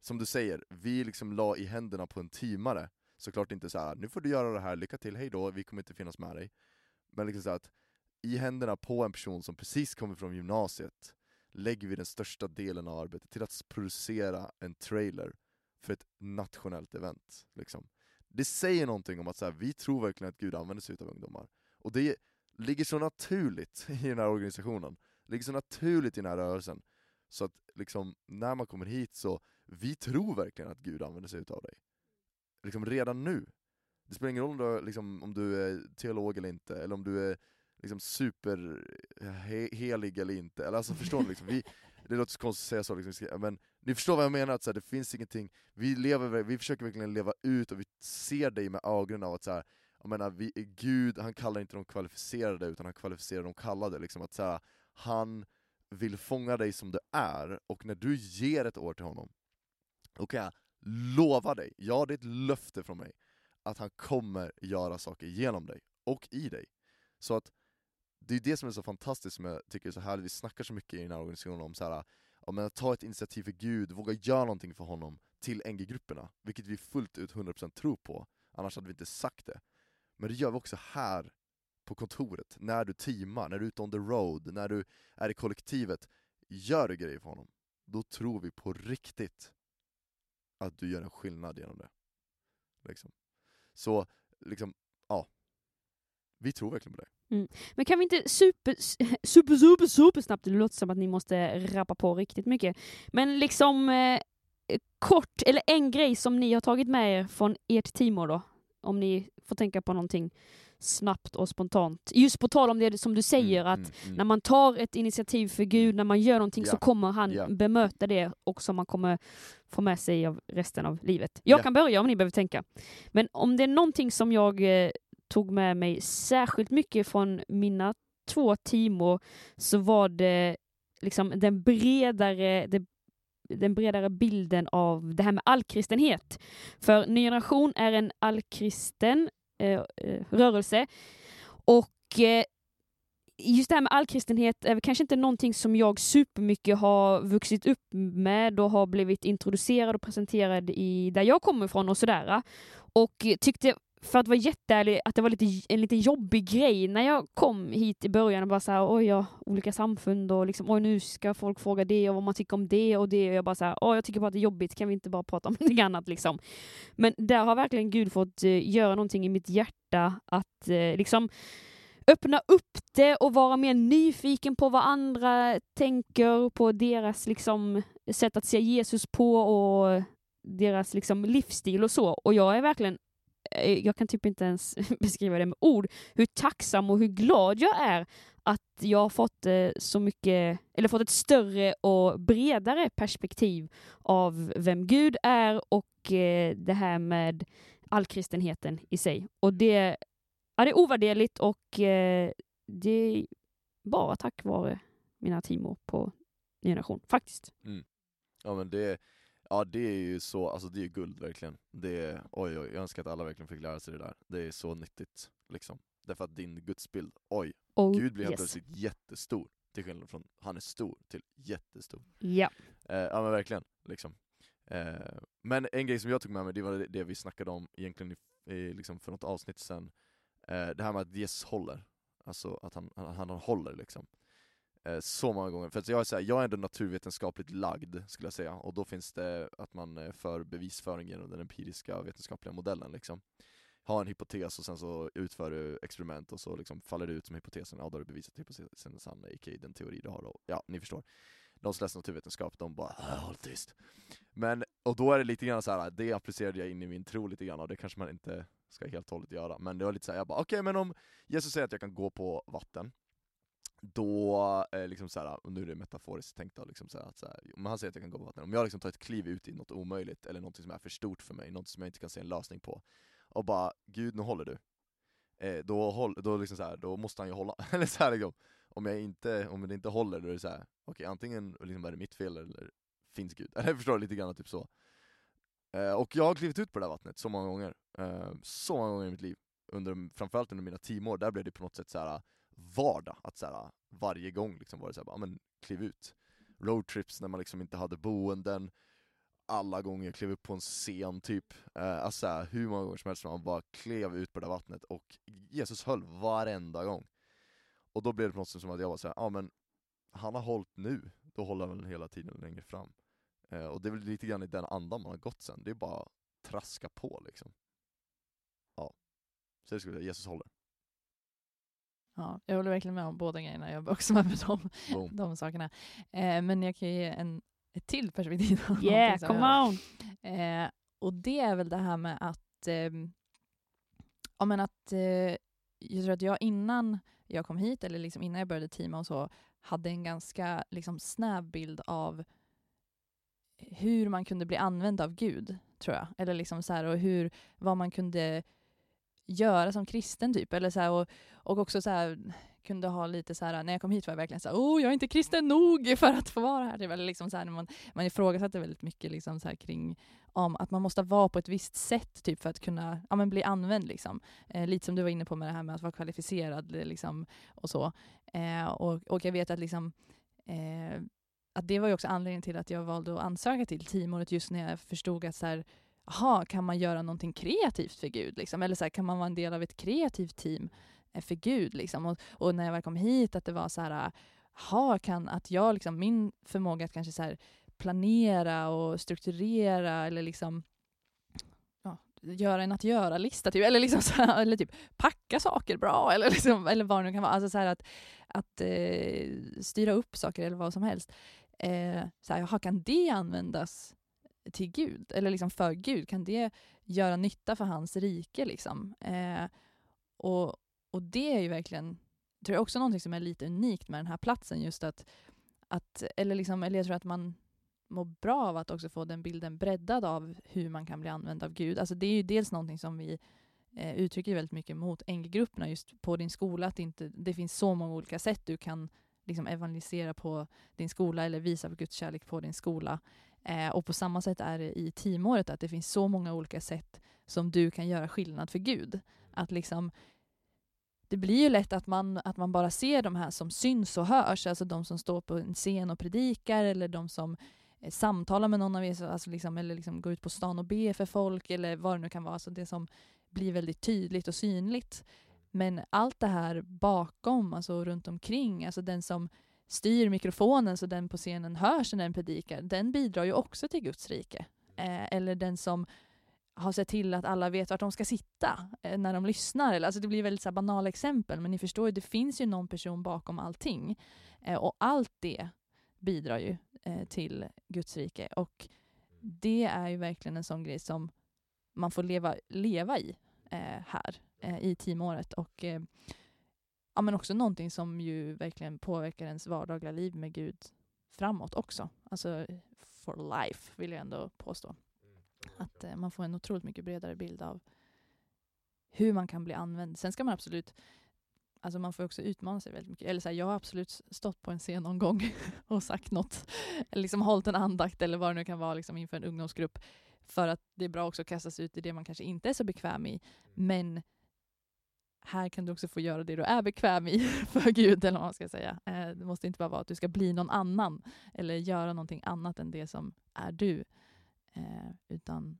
Som du säger, vi liksom la i händerna på en teamare, såklart inte så här, nu får du göra det här, lycka till, hej då, vi kommer inte finnas med dig. Men liksom så att i händerna på en person som precis kommer från gymnasiet lägger vi den största delen av arbetet till att producera en trailer för ett nationellt event. Liksom. Det säger någonting om att så här, vi tror verkligen att Gud använder sig av ungdomar. Och det ligger så naturligt <laughs> i den här organisationen, det ligger så naturligt i den här rörelsen, så att liksom, när man kommer hit så, vi tror verkligen att Gud använder sig av dig. Liksom redan nu. Det spelar ingen roll om du, liksom, om du är teolog eller inte, eller om du är liksom superhelig eh, eller inte. Eller alltså förstår ni? Liksom, vi, det låter så konstigt att säga så, liksom, men ni förstår vad jag menar, att så här, det finns ingenting, vi, lever, vi försöker verkligen leva ut och vi ser dig med ögonen av att så här, jag menar, vi, Gud, han kallar inte de kvalificerade utan han kvalificerar de kallade. Liksom, att så här, han vill fånga dig som du är, och när du ger ett år till honom, då kan jag lova dig, ja det är ett löfte från mig, att han kommer göra saker genom dig, och i dig. Så att det är det som är så fantastiskt som jag tycker är så härligt, vi snackar så mycket i den här organisationen om så här, ja, men att ta ett initiativ för Gud, våga göra någonting för honom till NG-grupperna, vilket vi fullt ut 100% tror på, annars hade vi inte sagt det. Men det gör vi också här på kontoret, när du teamar, när du är ute on the road, när du är i kollektivet. Gör du grejer för honom, då tror vi på riktigt att du gör en skillnad genom det. Liksom. Så, liksom, ja. Vi tror verkligen på det. Mm. Men kan vi inte super, <laughs> super, super, super snabbt, det låter som att ni måste rappa på riktigt mycket, men liksom eh, kort, eller en grej som ni har tagit med er från ert team, då, om ni får tänka på någonting snabbt och spontant. Just på tal om det som du säger, Mm, att mm, mm. när man tar ett initiativ för Gud, när man gör någonting så Ja. kommer han Ja. bemöta det och som man kommer få med sig av resten av livet. Jag Ja. kan börja om ni behöver tänka. Men om det är någonting som jag eh, tog med mig särskilt mycket från mina två timor så var det liksom den bredare, det, den bredare bilden av det här med allkristenhet. För Ny Generation är en allkristen Eh, eh, rörelse och eh, just det här med allkristenhet är kanske inte någonting som jag supermycket har vuxit upp med och har blivit introducerad och presenterad i där jag kommer ifrån och sådär. Och tyckte för att vara jätteärlig, att det var lite, en lite jobbig grej när jag kom hit i början och bara såhär, oj ja, olika samfund och liksom, oj nu ska folk fråga det och vad man tycker om det och det och jag bara såhär, oj jag tycker bara att det är jobbigt, kan vi inte bara prata om <laughs> någonting annat liksom. Men där har verkligen Gud fått eh, göra någonting i mitt hjärta att eh, liksom öppna upp det och vara mer nyfiken på vad andra tänker, på deras liksom sätt att se Jesus på och deras liksom livsstil och så. Och jag är verkligen Eh, jag kan typ inte ens <laughs> beskriva det med ord, hur tacksam och hur glad jag är att jag har fått eh, så mycket, eller fått ett större och bredare perspektiv av vem Gud är och eh, det här med allkristenheten i sig. Och det, ja, det är ovärderligt och det är bara tack vare mina teamor på Ny Generation, faktiskt. Mm. Ja men det Ja det är ju så, alltså det är guld verkligen. Det är, oj oj, jag önskar att alla verkligen fick lära sig det där. Det är så nyttigt liksom. Därför att din gudsbild, oj, oh, Gud blir helt yes. plötsligt jättestor. Till skillnad från, han är stor till jättestor. Ja. Eh, ja men verkligen, liksom. Eh, men en grej som jag tog med mig, det var det, det vi snackade om egentligen i, i, liksom för något avsnitt sen. Eh, det här med att Jesus håller. Alltså att han, han, han håller liksom. Eh, så många gånger. För att jag, är så här, jag är ändå naturvetenskapligt lagd, skulle jag säga, och då finns det att man eh, för bevisföring genom den empiriska vetenskapliga modellen. Liksom. Har en hypotes och sen så utför du experiment och så liksom faller det ut som hypotesen, ja då har du bevisat hypotesen är sann, a.k.a. den teori du har. då. ja, ni förstår. De som läser naturvetenskap, de bara äh, håll tyst. Men, och då är det lite grann så här, det applicerade jag in i min tro lite grann, och det kanske man inte ska helt och hållet göra. Men det var lite så här, jag bara okej okay, men om Jesus säger att jag kan gå på vatten, då, eh, liksom såhär, och nu är det metaforiskt tänkt då, liksom såhär, att såhär, om han säger att jag kan gå på vatten, om jag liksom tar ett kliv ut i något omöjligt, eller något som är för stort för mig, något som jag inte kan se en lösning på, och bara 'Gud, nu håller du' eh, då, håll, då, liksom såhär, då måste han ju hålla, <laughs> eller såhär liksom, om, jag inte, om det inte håller, då är det såhär, okej okay, antingen liksom är det mitt fel eller finns Gud, <laughs> eller förstår förstår lite grann typ så. Eh, och jag har klivit ut på det där vattnet så många gånger, eh, så många gånger i mitt liv, under, framförallt under mina teamår, där blev det på något sätt såhär vardag. Att så här, varje gång liksom var det så här, men kliv ut. Roadtrips när man liksom inte hade boenden, alla gånger klev upp på en scen typ. Eh, alltså här, hur många gånger som helst man bara klev ut på det där vattnet och Jesus höll varenda gång. Och då blev det på något sätt som att jag var såhär, ja men han har hållit nu, då håller han väl hela tiden längre fram. Eh, och det är väl lite grann i den andan man har gått sen, det är bara traska på liksom. Ja. Så det skulle jag säga, Jesus håller. Ja, jag håller verkligen med om båda grejerna. Jag jobbar också <laughs> med de, de sakerna. Eh, men jag kan ge en, ett till perspektiv. Yeah, come on! Eh, och det är väl det här med att, eh, ja, men att eh, jag tror att jag innan jag kom hit, eller liksom innan jag började teama och så, hade en ganska liksom, snäv bild av hur man kunde bli använd av Gud, tror jag. Eller liksom så här, och hur, vad man kunde göra som kristen typ. Eller så här, och, och också så här, kunde ha lite så här, när jag kom hit var jag verkligen så här, oh jag är inte kristen nog <laughs> för att få vara här. Det var liksom så här, man, man ifrågasatte väldigt mycket liksom så här kring om att man måste vara på ett visst sätt typ för att kunna ja, men bli använd. Liksom. Eh, lite som du var inne på med det här med att vara kvalificerad eh, liksom, och så. Eh, och, och jag vet att liksom eh, att det var ju också anledningen till att jag valde att ansöka till teamåret just när jag förstod att så här, aha, kan man göra någonting kreativt för Gud? Liksom? Eller så här, kan man vara en del av ett kreativt team eh, för Gud? Liksom? Och, och, när jag väl kom hit, att det var så här, ah, aha, kan att jag, liksom, min förmåga att kanske så här, planera och strukturera eller liksom ja, göra en att göra-lista, typ, eller, liksom så här, <laughs> eller typ packa saker bra, eller, liksom, eller vad det nu kan vara. Alltså så att, att eh, styra upp saker eller vad som helst. Eh, så här, aha, kan det användas till Gud, eller liksom för Gud? Kan det göra nytta för hans rike? Liksom? Eh, och, och det är ju verkligen, tror jag också någonting som är lite unikt med den här platsen, just att, att eller, liksom, eller jag tror att man mår bra av att också få den bilden breddad av hur man kan bli använd av Gud. Alltså det är ju dels någonting som vi eh, uttrycker väldigt mycket mot NG-grupperna just på din skola, att det, inte, det finns så många olika sätt du kan liksom evangelisera på din skola eller visa Guds kärlek på din skola. Eh, och på samma sätt är det i teamåret, att det finns så många olika sätt som du kan göra skillnad för Gud. Att liksom, det blir ju lätt att man, att man bara ser de här som syns och hörs, alltså de som står på en scen och predikar eller de som eh, samtalar med någon av er, alltså liksom, eller liksom går ut på stan och ber för folk eller vad det nu kan vara, alltså det som blir väldigt tydligt och synligt. Men allt det här bakom, alltså runt omkring, alltså den som styr mikrofonen så den på scenen hörs när den predikar, den bidrar ju också till Guds rike. Eh, eller den som har sett till att alla vet vart de ska sitta eh, när de lyssnar. Alltså det blir väldigt så banala exempel, men ni förstår ju, det finns ju någon person bakom allting. Eh, och allt det bidrar ju eh, till Guds rike. Och det är ju verkligen en sån grej som man får leva, leva i eh, här eh, i teamåret. Och eh, ja, men också någonting som ju verkligen påverkar ens vardagliga liv med Gud framåt också. Alltså for life vill jag ändå påstå. Att eh, man får en otroligt mycket bredare bild av hur man kan bli använd. Sen ska man absolut, alltså man får också utmana sig väldigt mycket. Eller så här, jag har absolut stått på en scen någon gång <laughs> och sagt något, eller liksom hållit en andakt eller vad det nu kan vara liksom inför en ungdomsgrupp. För att det är bra också att kasta sig ut i det man kanske inte är så bekväm i. Men här kan du också få göra det du är bekväm i <laughs> för Gud, eller vad man ska säga. Eh, det måste inte bara vara att du ska bli någon annan eller göra någonting annat än det som är du. Eh, utan,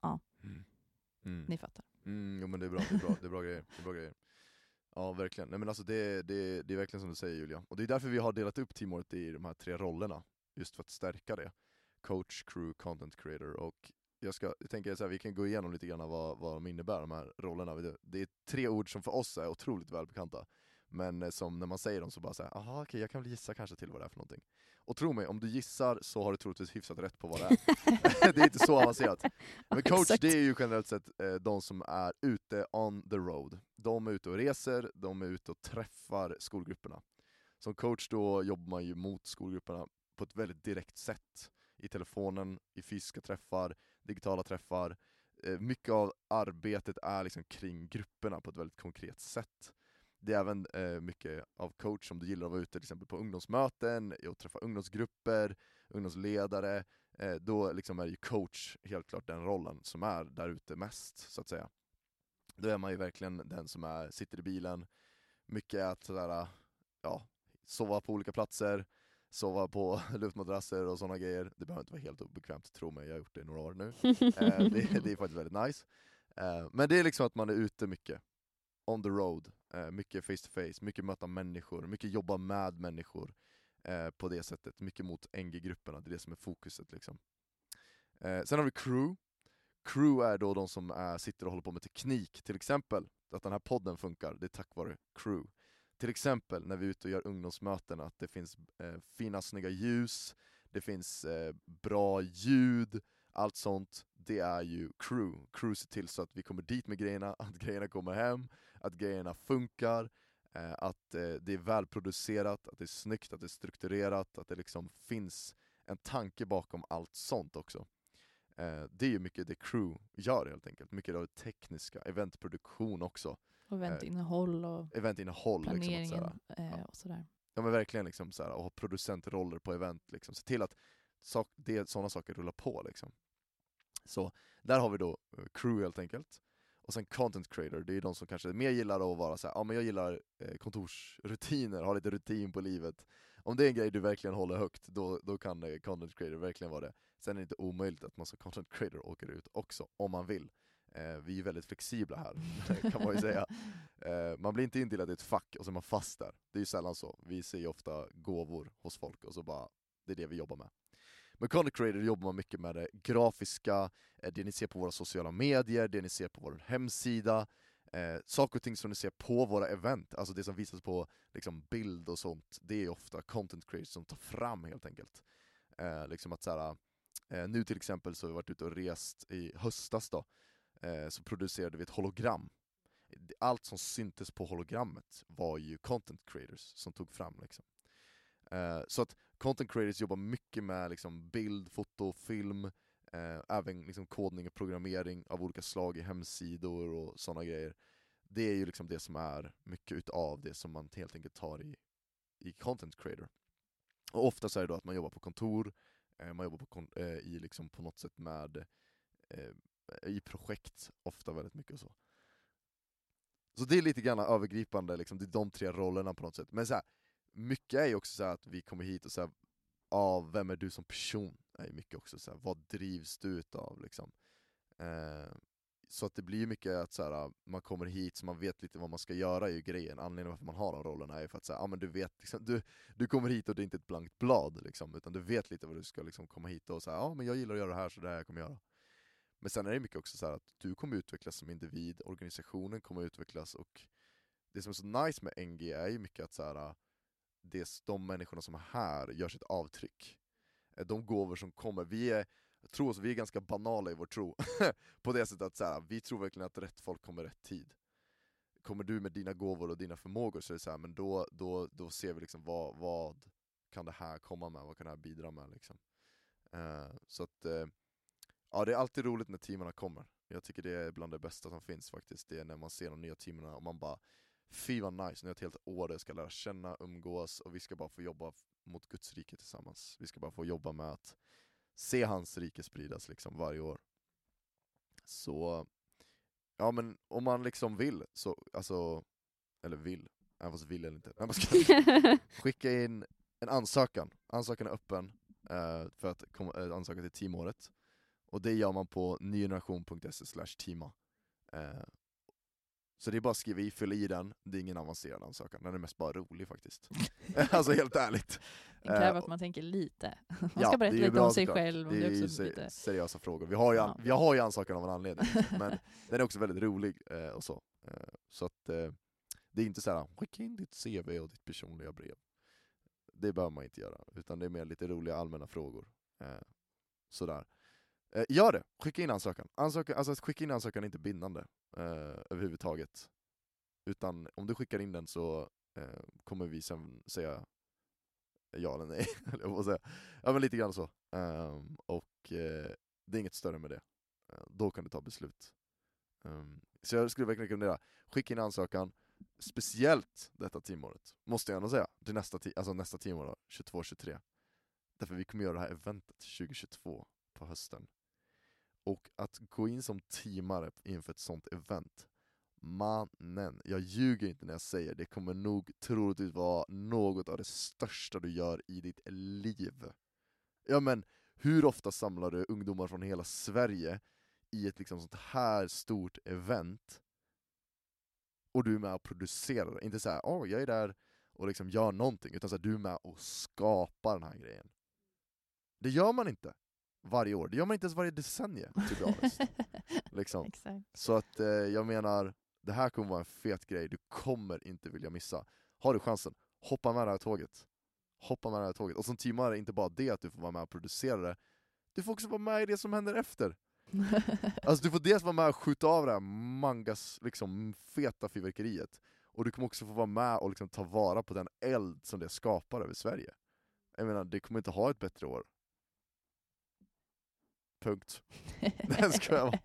ja, Mm. Mm. ni fattar. Mm, jo men det är bra, det är bra, det är bra grejer. Det är bra grejer. Ja verkligen, Nej, men alltså det, det, det är verkligen som du säger Julia. Och det är därför vi har delat upp teamåret i de här tre rollerna, just för att stärka det. Coach, crew, content creator. Och jag, ska, jag tänker så här, vi kan gå igenom lite grann vad, vad de innebär, de här rollerna. Det- Det är tre ord som för oss är otroligt välbekanta. Men eh, som när man säger dem så bara såhär, aha okej jag kan väl gissa kanske till vad det är för någonting. Och tro mig, om du gissar så har du troligtvis hyfsat rätt på vad det är. <laughs> det är inte så avancerat. <laughs> Men coach det är ju generellt sett eh, de som är ute on the road. De är ute och reser, de är ute och träffar skolgrupperna. Som coach då jobbar man ju mot skolgrupperna på ett väldigt direkt sätt. I telefonen, i fysiska träffar, digitala träffar. Eh, mycket av arbetet är liksom kring grupperna på ett väldigt konkret sätt. Det är även eh, mycket av coach som du gillar att vara ute till exempel på ungdomsmöten, och träffa ungdomsgrupper, ungdomsledare, eh, då liksom är ju coach helt klart den rollen som är där ute mest, så att säga. Då är man ju verkligen den som är, sitter i bilen, mycket är att sådär, ja, sova på olika platser, sova på <laughs> luftmadrasser och sådana grejer. Det behöver inte vara helt obekvämt, tro mig, jag har gjort det i några år nu. <laughs> Eh, det, det är faktiskt väldigt nice. Eh, men det är liksom att man är ute mycket, on the road, eh, mycket face to face, mycket möta människor, mycket jobba med människor eh, på det sättet, mycket mot NG-grupperna, det är det som är fokuset liksom. Eh, sen har vi crew, crew är då de som är, sitter och håller på med teknik, till exempel att den här podden funkar, det är tack vare crew. Till exempel när vi är ute och gör ungdomsmöten, att det finns eh, fina snygga ljus, det finns eh, bra ljud, allt sånt, det är ju crew. Crew ser till så att vi kommer dit med grejerna, <laughs> att grejerna kommer hem, att grejerna funkar, eh, att eh, det är välproducerat, att det är snyggt, att det är strukturerat, att det liksom finns en tanke bakom allt sånt också. Eh, det är ju mycket det crew gör helt enkelt, mycket av det tekniska, eventproduktion också, och eventinnehåll och eventinnehåll. Liksom, planeringen såhär, eh, ja. och sådär. Ja men verkligen liksom så här, och ha producentroller på event, liksom. se till att sak, det, sådana saker rullar på. Liksom. Så där har vi då eh, crew helt enkelt. Och sen content creator, det är de som kanske mer gillar att vara så här, ja men jag gillar eh, kontorsrutiner, <laughs> ha lite rutin på livet. Om det är en grej du verkligen håller högt, då, då kan eh, content creator verkligen vara det. Sen är det inte omöjligt att man som content creator åker ut också, om man vill. Eh, vi är väldigt flexibla här, <laughs> kan man ju säga. Eh, man blir inte indelad i ett fack och så är man fast där. Det är ju sällan så. Vi ser ju ofta gåvor hos folk och så bara, det är det vi jobbar med. Med content creator jobbar man mycket med det grafiska, eh, det ni ser på våra sociala medier, det ni ser på vår hemsida, eh, saker och ting som ni ser på våra event, alltså det som visas på liksom, bild och sånt, det är ofta content creators som tar fram helt enkelt. Eh, liksom att så här, eh, nu till exempel så har vi varit ute och rest i höstas då, eh, så producerade vi ett hologram. Allt som syntes på hologrammet var ju content creators som tog fram. Liksom. Eh, så att content creators jobbar mycket med liksom, bild, foto, film, eh, även liksom kodning och programmering av olika slag i hemsidor och sådana grejer. Det är ju liksom det som är mycket utav det som man helt enkelt tar i, i content creator. Och ofta så är det då att man jobbar på kontor, eh, man jobbar på, kon- eh, i liksom på något sätt med eh, i projekt, ofta väldigt mycket och så. Så det är lite grann övergripande, liksom, det är de tre rollerna på något sätt. Men så här, mycket är ju också så här att vi kommer hit och säger ah, vem är du som person? är ju mycket också så här, vad drivs du utav? Liksom. Eh, så att det blir ju mycket att så här, man kommer hit så man vet lite vad man ska göra är ju grejen, anledningen varför man har de rollerna är ju för att säga, ah, men du vet, liksom, du, du kommer hit och det är inte ett blankt blad, liksom, utan du vet lite vad du ska liksom, komma hit och säga, ja ah, men jag gillar att göra det här så det det här jag kommer göra. Men sen är det mycket också så här att du kommer utvecklas som individ, organisationen kommer utvecklas och det som är så nice med NG är ju mycket att så här, det, de människorna som är här gör sitt avtryck. Eh, de gåvor som kommer, vi är, tro oss, vi är ganska banala i vår tro. <laughs> på det sättet att så här, vi tror verkligen att rätt folk kommer rätt tid. Kommer du med dina gåvor och dina förmågor så är det så här, men då, då, då ser vi liksom vad, vad kan det här komma med, vad kan det här bidra med liksom. Uh, så att, uh, ja det är alltid roligt när teamarna kommer. Jag tycker det är bland det bästa som finns faktiskt, det är när man ser de nya teamarna och man bara Fy vad nice, nu är ett helt år där jag ska lära känna, umgås och vi ska bara få jobba mot Guds rike tillsammans. Vi ska bara få jobba med att se hans rike spridas liksom varje år. Så, ja men om man liksom vill, så, alltså, eller vill, även fast vill eller inte, Nej, man ska <laughs> skicka in en ansökan. Ansökan är öppen eh, för att komma, eh, ansöka till teamåret. Och det gör man på nygeneration.se slash teama. Eh, så det är bara att skriva i, fylla i den, det är ingen avancerad ansökan, den är mest bara rolig faktiskt. <laughs> <laughs> alltså helt ärligt. Det kräver Eh, att man tänker lite. <laughs> Man ja, ska berätta det är lite bra om sig såklart. själv. och Det Det är är ju också se- lite... seriösa frågor. Vi har ju, an- Ja. vi har ju ansökan av en anledning, men den är också väldigt rolig eh, och så. Eh, så att eh, det är inte så här, skicka in ditt CV och ditt personliga brev. Det behöver man inte göra, utan det är mer lite roliga allmänna frågor. Eh, sådär. Eh, gör det! Skicka in ansökan. ansökan alltså att skicka in ansökan är inte bindande eh, överhuvudtaget. Utan om du skickar in den så eh, kommer vi sen säga ja eller nej, <laughs> jag får säga. Ja men lite grann så. Um, och eh, det är inget större med det. Eh, då kan du ta beslut. Um, så jag skulle verkligen rekommendera, skicka in ansökan, speciellt detta teamåret, måste jag ändå säga, till nästa, alltså nästa teamår då, 22-23. Därför vi kommer göra det här eventet 2022 på hösten. Och att gå in som teamare inför ett sånt event, mannen, jag ljuger inte när jag säger det kommer nog troligtvis vara något av det största du gör i ditt liv. Ja men, hur ofta samlar du ungdomar från hela Sverige i ett liksom sånt här stort event och du är med och producerar det? Inte såhär, åh jag är där och liksom gör någonting, utan så här, du är med och skapar den här grejen. Det gör man inte varje år, det gör man inte ens varje decennium, to be honest. <laughs> liksom. Så att eh, jag menar, det här kommer vara en fet grej, du kommer inte vilja missa. Har du chansen, hoppa med det här tåget. Hoppa med det här tåget. Och som teamare, inte bara det att du får vara med och producera det, du får också vara med i det som händer efter. <laughs> Alltså du får dels vara med och skjuta av det här mangas, liksom feta fyrverkeriet, och du kommer också få vara med och liksom ta vara på den eld som det skapar över Sverige. Jag menar, det kommer inte ha ett bättre år. Punkt. <laughs> Nej, ska jag vara.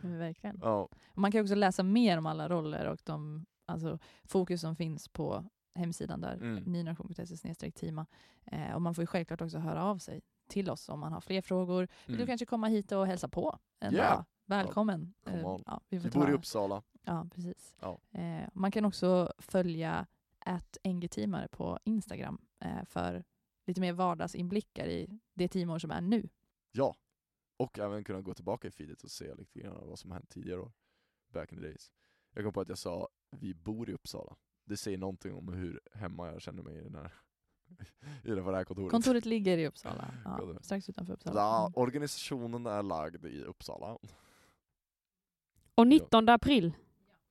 <laughs> Verkligen. Ja. Man kan också läsa mer om alla roller och de alltså, fokus som finns på hemsidan där, Mm. nynation.se teama. Eh, och man får ju självklart också höra av sig till oss om man har fler frågor. Vill du Mm. kanske komma hit och hälsa på en Yeah. dag? Välkommen. Come Eh, ja, vi Vi bor i Uppsala. Ja, precis. Ja. Eh, man kan också följa att NG-teamare på Instagram eh, för lite mer vardagsinblickar i det teamår som är nu. Ja. Och även kunna gå tillbaka i feedet och se lite grann vad som har hänt tidigare år. Back in the days. Jag kom på att jag sa vi bor i Uppsala. Det säger någonting om hur hemma jag känner mig i den här, <laughs> i det här kontoret. Kontoret ligger i Uppsala, <laughs> ja, strax utanför Uppsala. Ja, Mm. organisationen är lagd i Uppsala. Och 19 april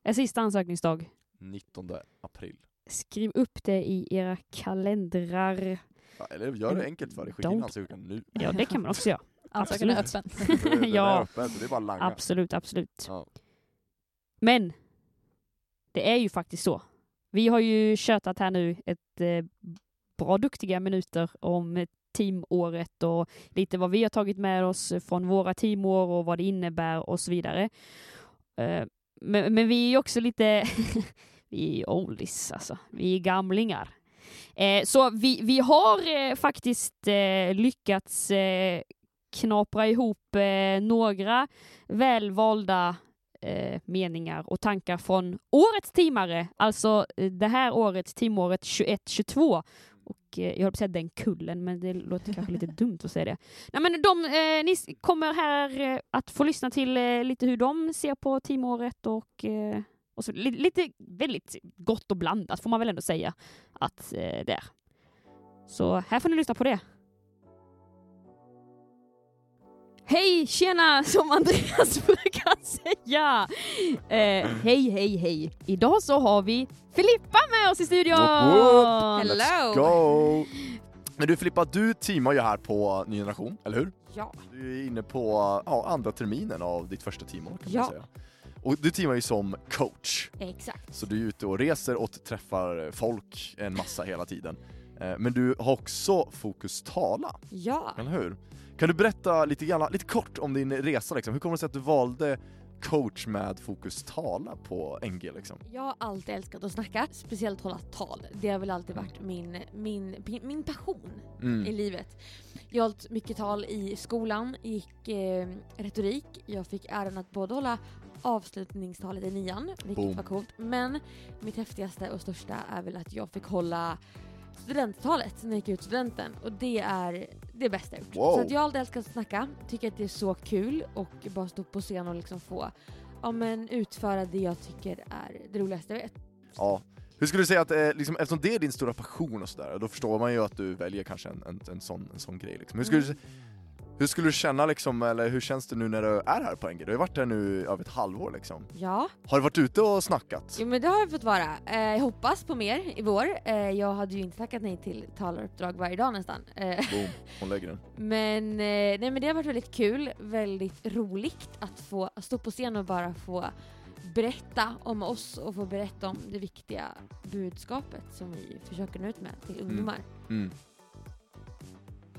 är sista ansökningsdag. 19 april. Skriv upp det i era kalendrar. Ja, eller gör det enkelt för dig, skicka in ansökan nu. Ja, det kan man också <laughs> göra. Ansökan är absolut. öppen. <laughs> Den är <laughs> Ja. öppen, så det är bara att langa. Absolut, absolut. Ja. Men det är ju faktiskt så. Vi har ju tjötat här nu ett eh, bra duktiga minuter om teamåret och lite vad vi har tagit med oss från våra teamår och vad det innebär och så vidare. Eh, men, men vi är ju också lite, <laughs> vi är oldies alltså, vi är gamlingar. Eh, så vi, vi har eh, faktiskt lyckats knapra ihop eh, några välvalda eh, meningar och tankar från årets teamare, alltså eh, det här året, teamåret 21-22. Och eh, jag höll på att säga den kullen, men det låter kanske lite dumt att säga det. Nej, men de, eh, ni kommer här eh, att få lyssna till eh, lite hur de ser på teamåret och, eh, och så, lite väldigt gott och blandat får man väl ändå säga att eh, det är. Så här får ni lyssna på det. Hej, tjena, som Andreas <laughs> brukar säga. Eh, hej, hej, hej. Idag så har vi Filippa med oss i studion. Let's go! Men du Filippa, du teamar ju här på Ny Generation, eller hur? Ja. Du är inne på ja, andra terminen av ditt första teamår kan Ja. man säga. Och du teamar ju som coach, Exakt. så du är ute och reser och träffar folk en massa hela tiden. Eh, Men du har också fokus tala, Ja. eller hur? Kan du berätta lite, grann, lite kort om din resa liksom? Hur kommer det sig att du valde coach med fokus tala på NG liksom? Jag har alltid älskat att snacka, speciellt hålla tal. Det har väl alltid varit min, min, min passion i Mm. livet. Jag har hållit mycket tal i skolan, gick eh, retorik. Jag fick äran att både hålla avslutningstalet i nian, vilket Boom. var coolt. Men mitt häftigaste och största är väl att jag fick hålla studenttalet när jag gick ut studenten och det är det bästa jag gjort. Wow. Så att jag har alltid älskat att snacka, tycker att det är så kul och bara stå på scen och liksom få ja, men utföra det jag tycker är det roligaste jag vet. Ja. Hur skulle du säga att, eh, liksom, eftersom det är din stora passion och sådär, då förstår man ju att du väljer kanske en, en, en, sån, en sån grej liksom. Hur skulle, du, hur skulle du känna liksom, eller hur känns det nu när du är här på NG? Du har ju varit här nu över ett halvår liksom. Ja, Har du varit ute och snackat? jo, men det har jag fått vara. Eh, jag hoppas på mer i vår. Eh, jag hade ju inte tackat nej till talaruppdrag varje dag nästan. Eh, Boom, hon lägger den. <laughs> men, eh, nej, men det har varit väldigt kul, väldigt roligt att få stå på scen och bara få berätta om oss och få berätta om det viktiga budskapet som vi försöker nå ut med till ungdomar. Mm.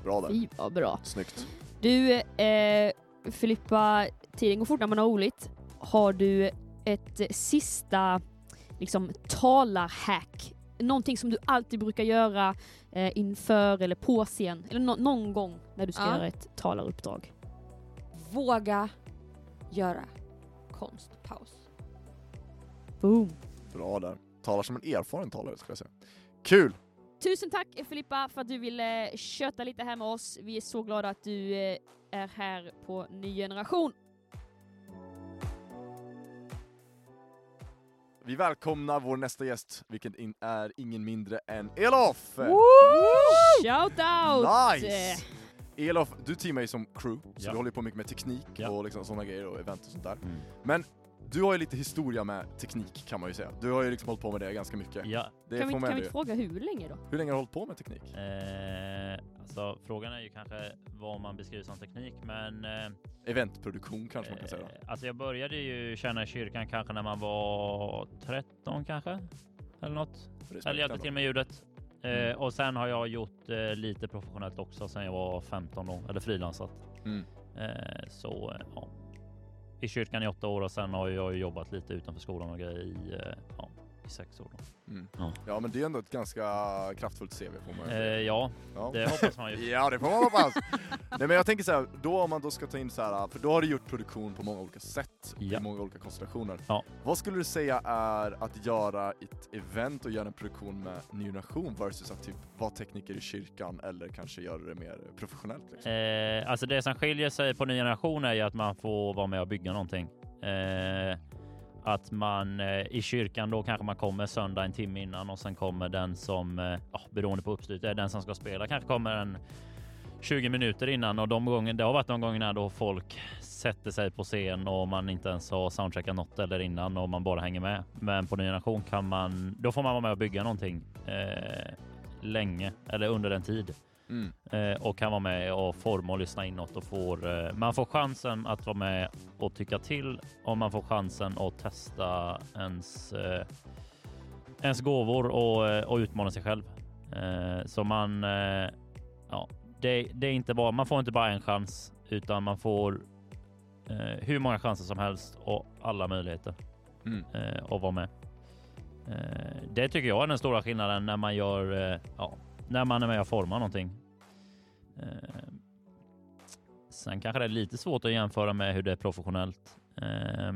Bra där. Fy vad bra. Snyggt. Du, eh, Filippa, tiden går fort när man har roligt. Har du ett sista liksom, talarhack? Någonting som du alltid brukar göra eh, inför eller på scen, eller nå- någon gång när du ska Ja. göra ett talaruppdrag. Våga göra konstpaus. Boom. Bra där. Talar som en erfaren talare skulle jag säga. Kul! Tusen tack Filippa för att du ville köta lite här med oss. Vi är så glada att du eh, är här på Ny Generation. Vi välkomnar vår nästa gäst, vilken in är ingen mindre än Elof! Shout out! Nice! Elof, du teamar ju som crew, så Ja. du håller på mycket med teknik Ja. och liksom sådana grejer och event och sånt där. Mm. Men du har ju lite historia med teknik kan man ju säga. Du har ju liksom hållit på med det ganska mycket. Ja, Det kan vi, kan vi inte fråga hur länge då? Hur länge har du hållit på med teknik? eh, alltså frågan är ju kanske vad man beskriver som teknik, men eh, Eventproduktion kanske man kan säga. eh, alltså jag började ju tjäna i kyrkan kanske när man var 13 kanske, eller något. Respekt Eller hjälpte till med ljudet. Eh, Mm. och sen har jag gjort eh, lite professionellt också sen jag var 15 då, eller frilansat. Mm. Eh, så eh, ja. I kyrkan i åtta år och sen har jag jobbat lite utanför skolan och grejer i, eh, ja, i sex år. Då. Mm. Ja. Ja men det är ändå ett ganska kraftfullt CV får man ju Eh, ja, ja. det hoppas man ju. <laughs> Ja det får man hoppas! Nej men jag tänker så här, då om man då ska ta in så här, för då har du gjort produktion på många olika sätt, Ja. i många olika konstellationer. Ja. Vad skulle du säga är att göra ett event och göra en produktion med ny generation versus att typ vara tekniker i kyrkan eller kanske göra det mer professionellt? Liksom? Eh, alltså det som skiljer sig på ny generation är ju att man får vara med och bygga någonting. Eh, att man eh, i kyrkan då kanske man kommer söndag en timme innan och sen kommer den som, eh, ja, beroende på uppstyrt, är den som ska spela kanske kommer en 20 minuter innan och de gånger, det har varit de gångerna då folk sätter sig på scen och man inte ens har soundcheckat något eller innan och man bara hänger med. Men på ny generation kan man, då får man vara med och bygga någonting eh, länge eller under en tid Mm. eh, och kan vara med och forma och lyssna inåt och får eh, man får chansen att vara med och tycka till och man får chansen att testa ens eh, ens gåvor och, och utmana sig själv. Så man ja, det, det är inte bara, man får inte bara en chans utan man får hur många chanser som helst och alla möjligheter Mm. att vara med. Det tycker jag är den stora skillnaden när man gör, ja, när man är med och formar någonting. Eh, sen kanske det är lite svårt att jämföra med hur det är professionellt. Eh,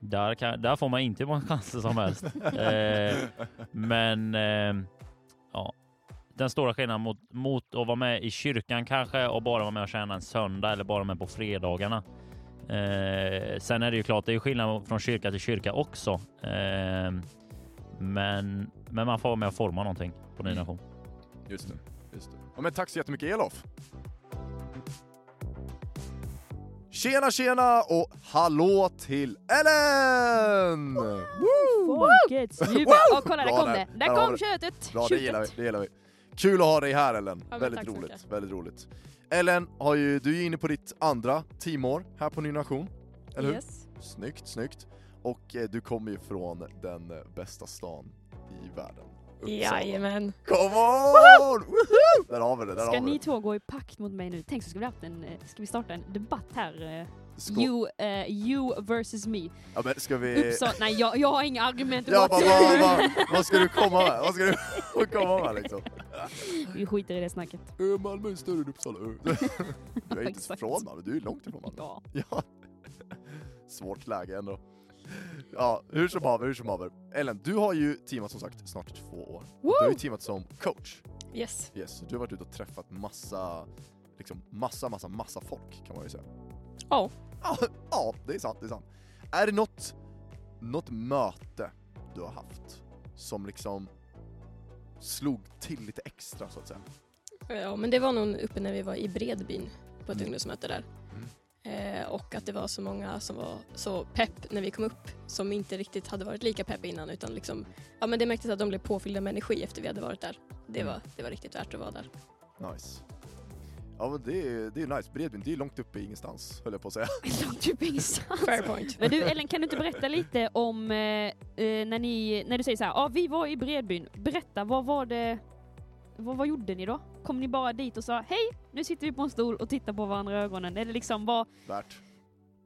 där, kan, där får man inte hur många <laughs> chanser som helst. Eh, men eh, ja, den stora skillnaden mot, mot att vara med i kyrkan kanske och bara vara med och tjäna en söndag eller bara vara med på fredagarna. Eh, sen är det ju klart, det är skillnad från kyrka till kyrka också. Ehm, men, men man får vara med och forma någonting på Ny Nation. Just det, just det. Ja, men tack så jättemycket Elof! Tjena tjena och hallå till Ellen! Folkets jubel! Åh kolla, där kom det! Där kom köttet! Bra, det gillar vi, det gillar vi. Kul att ha dig här Ellen, men väldigt roligt, väldigt roligt. Ellen, har ju, du är inne på ditt andra teamår här på Ny Nation, eller hur? Yes. Snyggt, snyggt. Och eh, du kommer ju från den eh, bästa stan i världen. Uppsala. Jajamän. Come on! Woohoo! Där har vi det, där Ska har vi ni det. två gå i pakt mot mig nu? Tänk så ska vi, haft en, eh, ska vi starta en debatt här. Skål. You, eh, you versus me. Ja men ska vi... Uppsala, nej jag, jag har inga argument Ja, vad, whatsoever. vad, <laughs> vad, ska du komma med? Vad ska du <laughs> komma med liksom? Vi skiter i det snacket. Ö, Malmö är större än Uppsala. <laughs> Du är inte från Malmö, du är långt ifrån Malmö. Ja. Ja. Svårt läge ändå. Ja, hur som haver, hur som haver. Ellen, du har ju teamat som sagt snart två år. Du har ju teamat som coach. Yes. Yes, du har varit ute och träffat massa, liksom massa, massa, massa folk kan man ju säga. Ja. Ja, <laughs> ja, det är sant, det är sant. Är det något, något möte du har haft som liksom slog till lite extra så att säga? Ja, men det var nog uppe när vi var i Bredbyn på ett Mm. ungdomsmöte där. Mm. Eh, och att det var så många som var så pepp när vi kom upp som inte riktigt hade varit lika pepp innan utan liksom, ja men det märktes att de blev påfyllda med energi efter vi hade varit där. Det Mm. var, det var riktigt värt att vara där. Nice. Ja men det är, det är nice, Bredbyn, det är långt uppe i ingenstans höll jag på att säga. <laughs> Långt upp i ingenstans. Fair point. Men du Ellen, kan du inte berätta lite om eh, eh, när, ni, när du säger så här, ja vi var i Bredbyn. Berätta, vad var det, vad, vad gjorde ni då? Kom ni bara dit och sa hej, nu sitter vi på en stol och tittar på varandra i ögonen? Eller liksom, vad, Värt.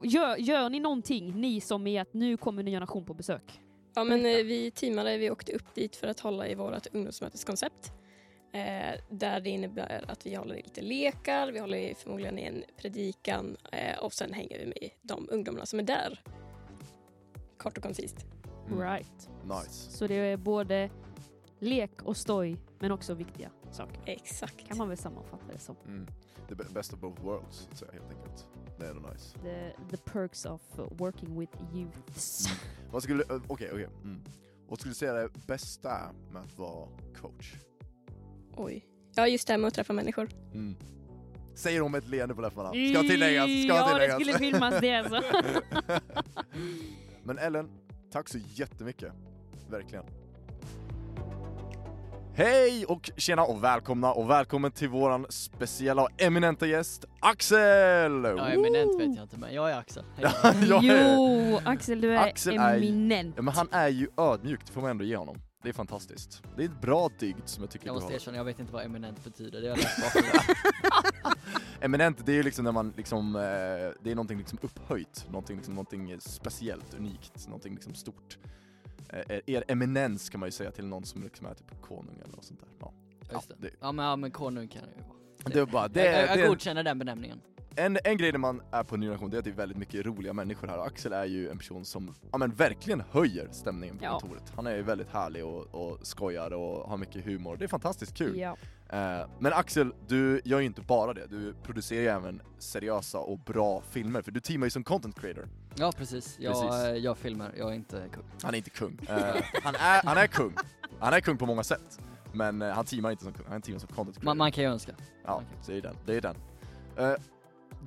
gör, gör ni någonting, ni som är att nu kommer Nya Nation på besök? Ja men eh, vi teamade, vi åkte upp dit för att hålla i vårt ungdomsmöteskoncept. Eh, där det innebär att vi håller i lite lekar, vi håller i förmodligen i en predikan eh, och sen hänger vi med de ungdomarna som är där. Kort och koncist. Mm. Right. Nice. Så det är både lek och stoj, men också viktiga saker. Exakt. Kan man väl sammanfatta det som. Mm. The be- best of both worlds, så att säga, helt enkelt. Det är ändå nice. The, the perks of working with youths. Vad skulle, eh, okej, okej. Mm. Vad skulle du säga är det bästa med att vara coach? Oj. Ja just det här med att träffa människor. Mm. Säger hon med ett leende på läpparna. Ska tilläggas, ska ja, det tilläggas. skulle filmas det alltså. <laughs> Men Ellen, tack så jättemycket. Verkligen. Hej och tjena och välkomna och välkommen till våran speciella och eminenta gäst Axel! Ja, eminent vet jag inte, men jag är Axel. Hej. <laughs> Jag är- Jo, Axel du är Axel är- eminent. Ja, men han är ju ödmjuk, det får man ändå ge honom. Det är fantastiskt. Det är ett bra dygd som jag tycker Jag du måste har. erkänna, jag vet inte vad eminent betyder. Det har jag läst bakom. Eminent, det är ju liksom när man liksom, eh, det är någonting liksom upphöjt, någonting, liksom, någonting speciellt, unikt, någonting liksom stort. Eh, er eminens kan man ju säga till någon som liksom är typ konung eller något sånt där. Ja, Just det. det, Ja men, ja, men konung kan det ju vara. det är bara, det, jag, jag, det jag en, godkänner den benämningen. en, en grej när man är på Ny Nation, det är att det är väldigt mycket roliga människor här och Axel är ju en person som, ja men verkligen höjer stämningen på Ja. kontoret. Han är ju väldigt härlig och, och skojar och har mycket humor, det är fantastiskt kul. Ja. Eh, men Axel, du gör ju inte bara det, du producerar ju även seriösa och bra filmer, för du teamar ju som content creator. Ja precis, jag, Precis. eh, jag filmar, jag är inte kung. Han är inte kung. Eh, han, är, han är kung. Han är kung på många sätt. Men han teamar inte som kung, han teamar som content creator. Man, man kan ju önska. Ja, det är den. Det är den.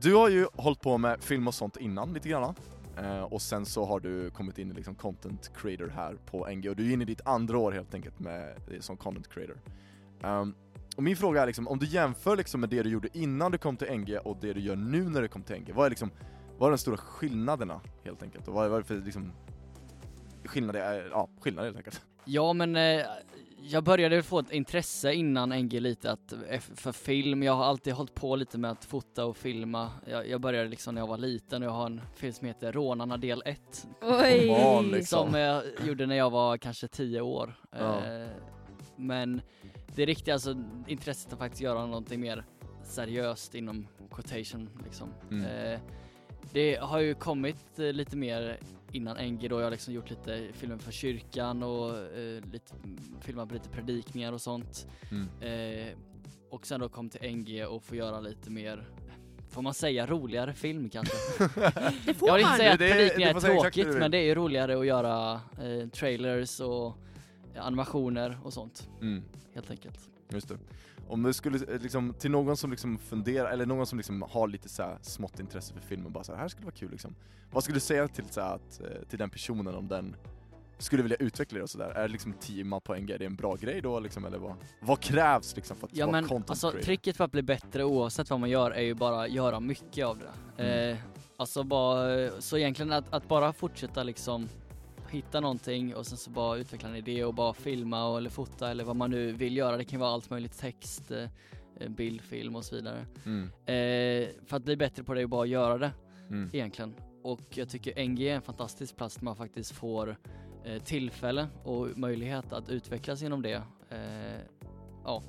Du har ju hållit på med film och sånt innan lite grann. Och sen så har du kommit in i liksom content creator här på NG och du är inne i ditt andra år helt enkelt med, som content creator. Ehm, och min fråga är liksom, om du jämför liksom med det du gjorde innan du kom till NG och det du gör nu när du kom till NG, vad är liksom, vad är de stora skillnaderna helt enkelt? Och vad är, vad är det för liksom skillnader, är- ja skillnader helt enkelt? Ja men eh, jag började få ett intresse innan NG lite att, eh, för film. Jag har alltid hållit på lite med att fota och filma. Jag, jag började liksom när jag var liten och jag har en film som heter Rånarna del 1 Oj! Liksom. som jag gjorde när jag var kanske 10 år. Ja. Eh, men det riktiga alltså intresset att faktiskt göra någonting mer seriöst inom quotation liksom. Mm. Eh, det har ju kommit eh, lite mer innan NG då, jag har liksom gjort lite filmer för kyrkan och eh, lite, filmat på lite predikningar och sånt. Mm. Eh, och sen då kom till NG och få göra lite mer, får man säga roligare film kanske? <laughs> Det får Jag vill inte säga att Det- det- predikningar är tråkigt men det är ju roligare att göra eh, trailers och animationer och sånt Mm. helt enkelt. Just det. Om du skulle, eh, liksom, till någon som liksom funderar, eller någon som liksom har lite så här smått intresse för filmen, bara så här, här skulle vara kul liksom. Vad skulle du säga till, så här, att, eh, till den personen om den skulle vilja utveckla det och sådär? Är det liksom teama på NG, är det en bra grej då liksom, eller vad? Vad krävs liksom för att Ja vara men content alltså creator? tricket för att bli bättre oavsett vad man gör är ju bara göra mycket av det. Mm. Eh, alltså bara, så egentligen att, att bara fortsätta liksom hitta någonting och sen så bara utveckla en idé och bara filma och, eller fota eller vad man nu vill göra. Det kan vara allt möjligt text, eh, eh, bild, film och så vidare. Mm. Eh, för att bli bättre på det är bara att göra det Mm. egentligen. Och jag tycker NG är en fantastisk plats där man faktiskt får eh, tillfälle och möjlighet att utvecklas inom det. Eh, ja,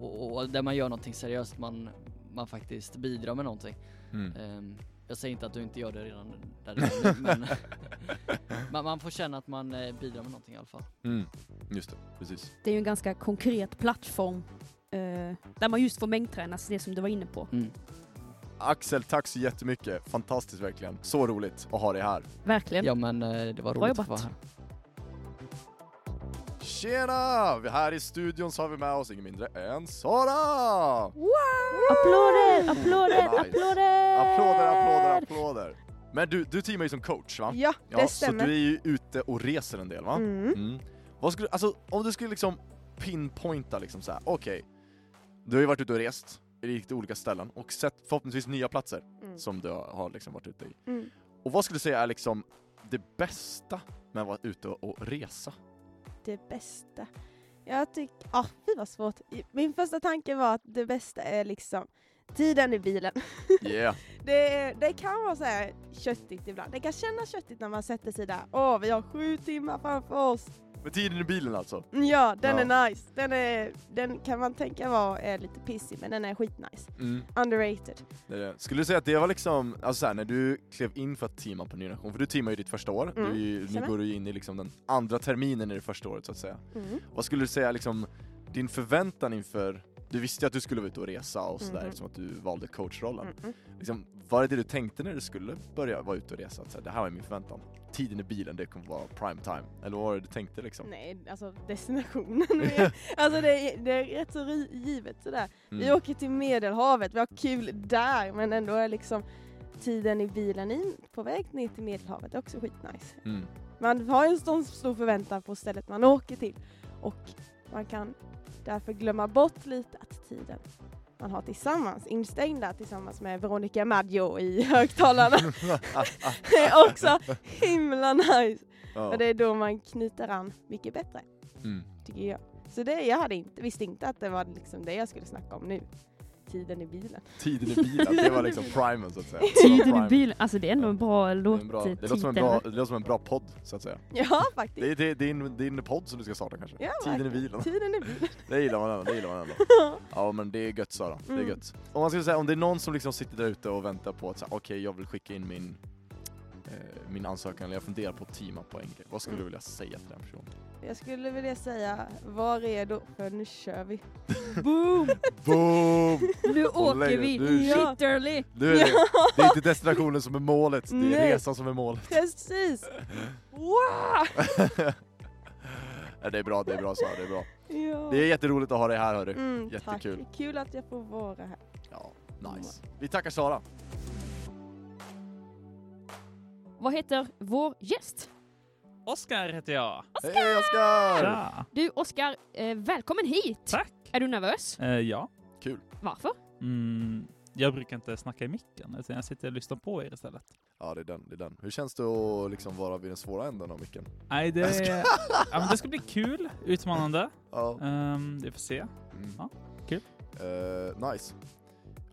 och, och där man gör någonting seriöst, man, man faktiskt bidrar med någonting. Mm. Jag säger inte att du inte gör det redan där du <laughs> nu, men man, man får känna att man eh, bidrar med någonting i alla fall. Mm. Just det, precis. Det är ju en ganska konkret plattform eh, där man just får mängdtränas, det som du var inne på. Mm. Axel, tack så jättemycket. Fantastiskt verkligen. Så roligt att ha dig här. Verkligen. Ja men eh, det var Bra roligt att få jobbat. vara här. Tjena! Vi här i studion så har vi med oss ingen mindre än Sara! Applåder, applåder, Nice. applåder! Applåder, applåder, applåder. Men du, du teamar ju som coach va? Ja, det Ja, så stämmer. du är ju ute och reser en del va? Mm. Mm. Vad skulle, alltså om du skulle liksom pinpointa liksom så här, okej. Du har ju varit ute och rest i lite olika ställen och sett förhoppningsvis nya platser Mm. som du har liksom varit ute i. Mm. Och vad skulle du säga är liksom det bästa med att vara ute och resa? Det bästa. Jag tycker, ah, fy vad svårt. Min första tanke var att det bästa är liksom tiden i bilen. <laughs> Yeah! Det, det kan vara så här köttigt ibland. Det kan kännas köttigt när man sätter sig där. Åh, vi har sju timmar framför oss. Med tiden i bilen alltså? Ja, den Ja. är nice. Den, är, den kan man tänka vara är lite pissig, men den är skitnice. Mm. Underrated. Det det. Skulle du säga att det var liksom, alltså såhär, när du klev in för att teama på Ny Generation, för du teamar ju ditt första år, Mm, du ju, nu går du in i liksom den andra terminen i det första året så att säga. Mm. Vad skulle du säga liksom, din förväntan inför, du visste ju att du skulle vara ute och resa och sådär, Mhm. som att du valde coachrollen. Mm. Liksom, var det det du tänkte när du skulle börja vara ute och resa? Att, så här, det här var min förväntan. Tiden i bilen, det kommer vara prime time. Eller vad var det du tänkte liksom? Nej, alltså destinationen. <laughs> alltså det är, det är rätt så givet sådär. Vi Mm. åker till Medelhavet, vi har kul där, men ändå är liksom tiden i bilen in, på väg ner till Medelhavet är också skitnice. Mm. Man har ju en stor förväntan på stället man åker till och man kan därför glömma bort lite att tiden man har tillsammans, instängda tillsammans med Veronica Maggio i <laughs> högtalarna, är <laughs> också himla nice. ja. Och det är då man knyter an mycket bättre, mm. tycker jag. Så det, jag hade inte, visste inte att det var liksom det jag skulle snacka om nu. Tiden i bilen. Tiden i bilen, det var liksom primen så att säga. <laughs> Tiden i bilen, alltså det är ändå en bra Det, är låt en bra, det, låter som en bra, det låter som en bra podd så att säga. Ja, faktiskt. Det är, det är din, din podd som du ska starta kanske? Ja, Tiden i verkligen. bilen. Tiden i bilen. <laughs> Det gillar man ändå, det gillar man ändå. <laughs> Ja men det är gött Sara, det är Mm. gött. Om man skulle säga, om det är någon som liksom sitter där ute och väntar på att säga, okej jag vill skicka in min eh, min ansökan eller jag funderar på att teama på NG. Vad skulle Mm. du vilja säga till den personen? Jag skulle vilja säga, var redo för nu kör vi. <laughs> Boom! Boom! Nu åker vi! Du- Literally! Du det. det är inte destinationen som är målet, det är Nej. resan som är målet. Precis! <laughs> Wow! Det är bra, det är bra Sara, det är bra. Ja. Det är jätteroligt att ha dig här hörru. mm, jättekul. Tack. Kul att jag får vara här. Ja, nice. Vi tackar Sara. Vad heter vår gäst? Oskar heter jag. Hej Oskar! Tja! Du Oskar, eh, välkommen hit! Tack! Är du nervös? Eh, ja. Kul. Varför? Mm, jag brukar inte snacka i micken, utan jag sitter och lyssnar på er istället. Ja det är den, det är den. Hur känns det att liksom vara vid den svåra änden av micken? Nej, det, ja, men det ska bli kul, utmanande. Ja. Um, vi får se. Mm. Ja, kul. Eh, nice.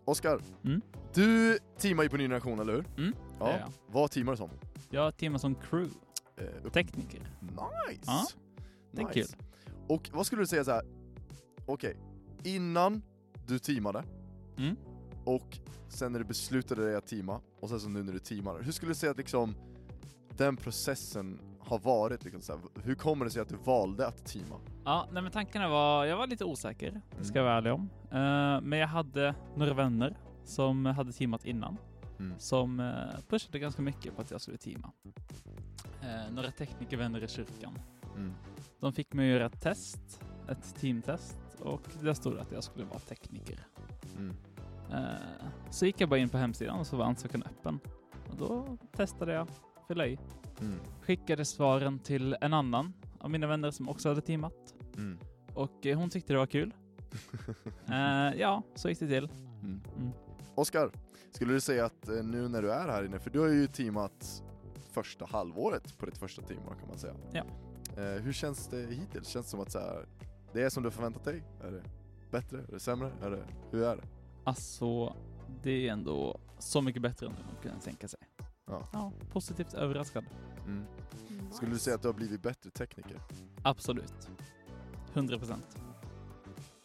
Oskar, Mm. du teamar ju på Ny Generation, eller hur? Mm, Ja. Vad teamar du som? Jag teamar som crew, Eh, tekniker. Nice! Ja, det är nice. Och vad skulle du säga så här? okej, innan du teamade, Mm. och sen när du beslutade dig att teama, och sen så nu när du teamar, hur skulle du säga att liksom den processen har varit? Liksom, så här, hur kommer det sig att du valde att teama? Ja, nej men tankarna var, jag var lite osäker, det ska jag vara ärlig om. Eh, men jag hade några vänner som hade teamat innan, Mm. som uh, pushade ganska mycket på att jag skulle teama. Uh, några teknikervänner i kyrkan. Mm. De fick mig att göra ett test, ett teamtest, och där stod det att jag skulle vara tekniker. Mm. Eh, så gick jag bara in på hemsidan och så var ansökan öppen. Och då testade jag, fylla i. Mm. Skickade svaren till en annan av mina vänner som också hade teamat. Mm. Och eh, hon tyckte det var kul. <laughs> Eh, ja, så gick det till. Mm. Mm. Oskar, skulle du säga att eh, nu när du är här inne, för du har ju teamat första halvåret på ditt första teamår kan man säga. Ja. Eh, hur känns det hittills? Känns det som att så här, det är som du har förväntat dig? Är det bättre? Är det sämre? Är det, hur är det? Alltså, det är ändå så mycket bättre än man kunde tänka sig. Ja. positivt överraskad. Mm. Skulle du säga att du har blivit bättre tekniker? Absolut. 100 procent.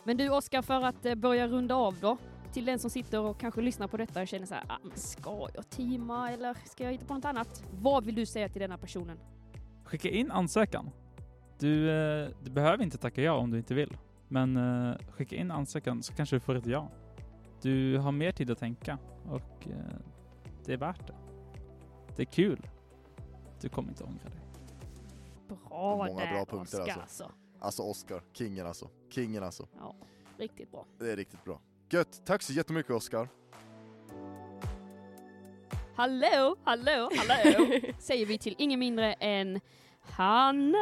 Men du Oskar, för att eh, börja runda av då, till den som sitter och kanske lyssnar på detta och känner så här, ah, men ska jag teama eller ska jag hitta på något annat? Vad vill du säga till denna personen? Skicka in ansökan. Du, eh, du behöver inte tacka ja om du inte vill. Men eh, skicka in ansökan så kanske du får ett ja. Du har mer tid att tänka och eh, det är värt det. Det är kul. Du kommer inte ångra dig. Bra Många där bra punkter, Oskar alltså. alltså. Alltså Oskar, kingen alltså. Kingen alltså. Ja, riktigt bra. Det är riktigt bra. Gött, tack så jättemycket Oskar. Hallå, hallå, hallå! <laughs> Säger vi till ingen mindre än Hanna!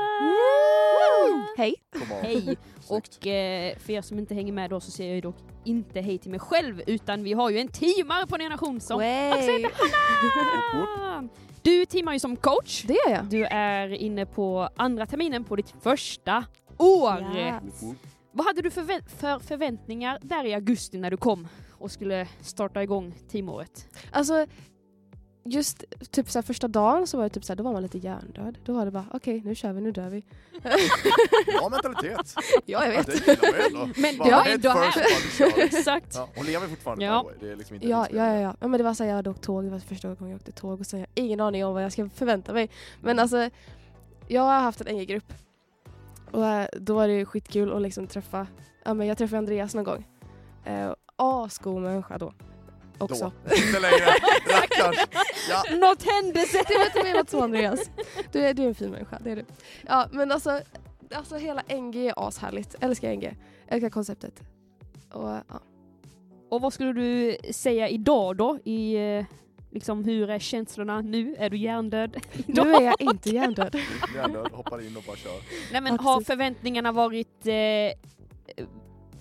Hej! Hej! Och eh, för er som inte hänger med då så säger jag ju dock inte hej till mig själv utan vi har ju en teamare på Nya Nation som också heter Hanna! <laughs> Du teamar ju som coach. Det gör jag. Du är inne på andra terminen på ditt första år. Yes. Vad hade du förvä- för förväntningar där i augusti när du kom och skulle starta igång teamåret? Alltså, just typ så här, första dagen så var det typ så här, då var man lite hjärndöd. Då var det bara okej, nu kör vi, nu dör vi. <laughs> Bra mentalitet. <laughs> ja, jag vet. Det man ändå. <laughs> Men du har ändå här. Exakt. Ja, hon lever fortfarande Ja. way. Det är liksom inte Ja, det ja, ja, ja. ja. Men det var så här, jag hade åkt tåg, det var första gången jag åkte tåg och så har jag ingen aning om vad jag ska förvänta mig. Men alltså, jag har haft en NG-grupp. Och eh, då var det ju skitkul att liksom träffa, ja men jag träffade Andreas någon gång. Eh, Asgod människa då. Också. Då. Inte längre. <laughs> Rackars. Ja. Något hände sen. Du vet inte så Andreas. Du är, du är en fin människa, det är du. Ja men alltså, alltså hela NG är ashärligt. Älskar NG. Älskar konceptet. Och ja. Och vad skulle du säga idag då? I, eh, liksom, hur är känslorna nu? Är du hjärndöd? <laughs> Nu är jag inte hjärndöd. <laughs> Hjärndöd, hoppar in och bara kör. Nej men Ja, har förväntningarna varit eh,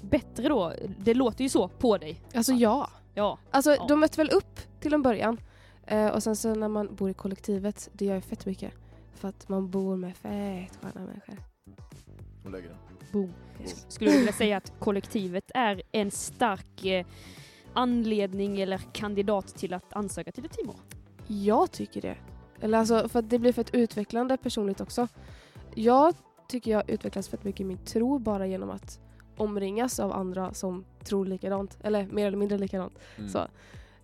bättre då? Det låter ju så på dig. Alltså ja. Ja. Alltså Ja. de mötte väl upp till en början. Eh, och sen så när man bor i kollektivet, det gör ju fett mycket. För att man bor med fett sköna människor. Hon lägger den. Boom. Skulle du vilja säga att kollektivet är en stark eh, anledning eller kandidat till att ansöka till ett teamår? Jag tycker det. Eller alltså, för att det blir fett utvecklande personligt också. Jag tycker jag utvecklas fett mycket i min tro bara genom att omringas av andra som tror likadant. Eller mer eller mindre likadant. Mm. Så.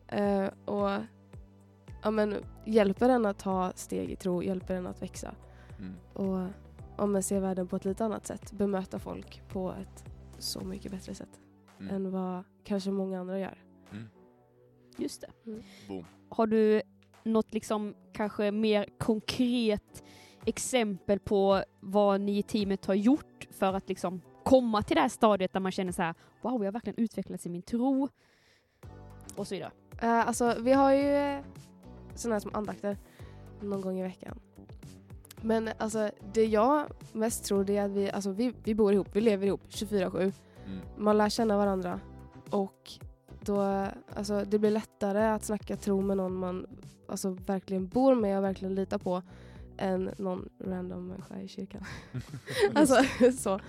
Eh, och ja, men, hjälper en att ta steg i tro, hjälper en att växa. Mm. Och ja, men, se världen på ett lite annat sätt. Bemöta folk på ett så mycket bättre sätt Mm. än vad kanske många andra gör. Just det. Boom. Har du något liksom kanske mer konkret exempel på vad ni i teamet har gjort för att liksom komma till det här stadiet där man känner så här: wow, jag har verkligen utvecklats i min tro och så vidare. Uh, alltså vi har ju uh, sådana här som andakter någon gång i veckan. Men alltså det jag mest tror det är att vi, alltså, vi, vi bor ihop, vi lever ihop 24-7. Mm. Man lär känna varandra och då, alltså, det blir lättare att snacka tro med någon man alltså, verkligen bor med och verkligen litar på än någon random människa i kyrkan. <laughs> alltså, så.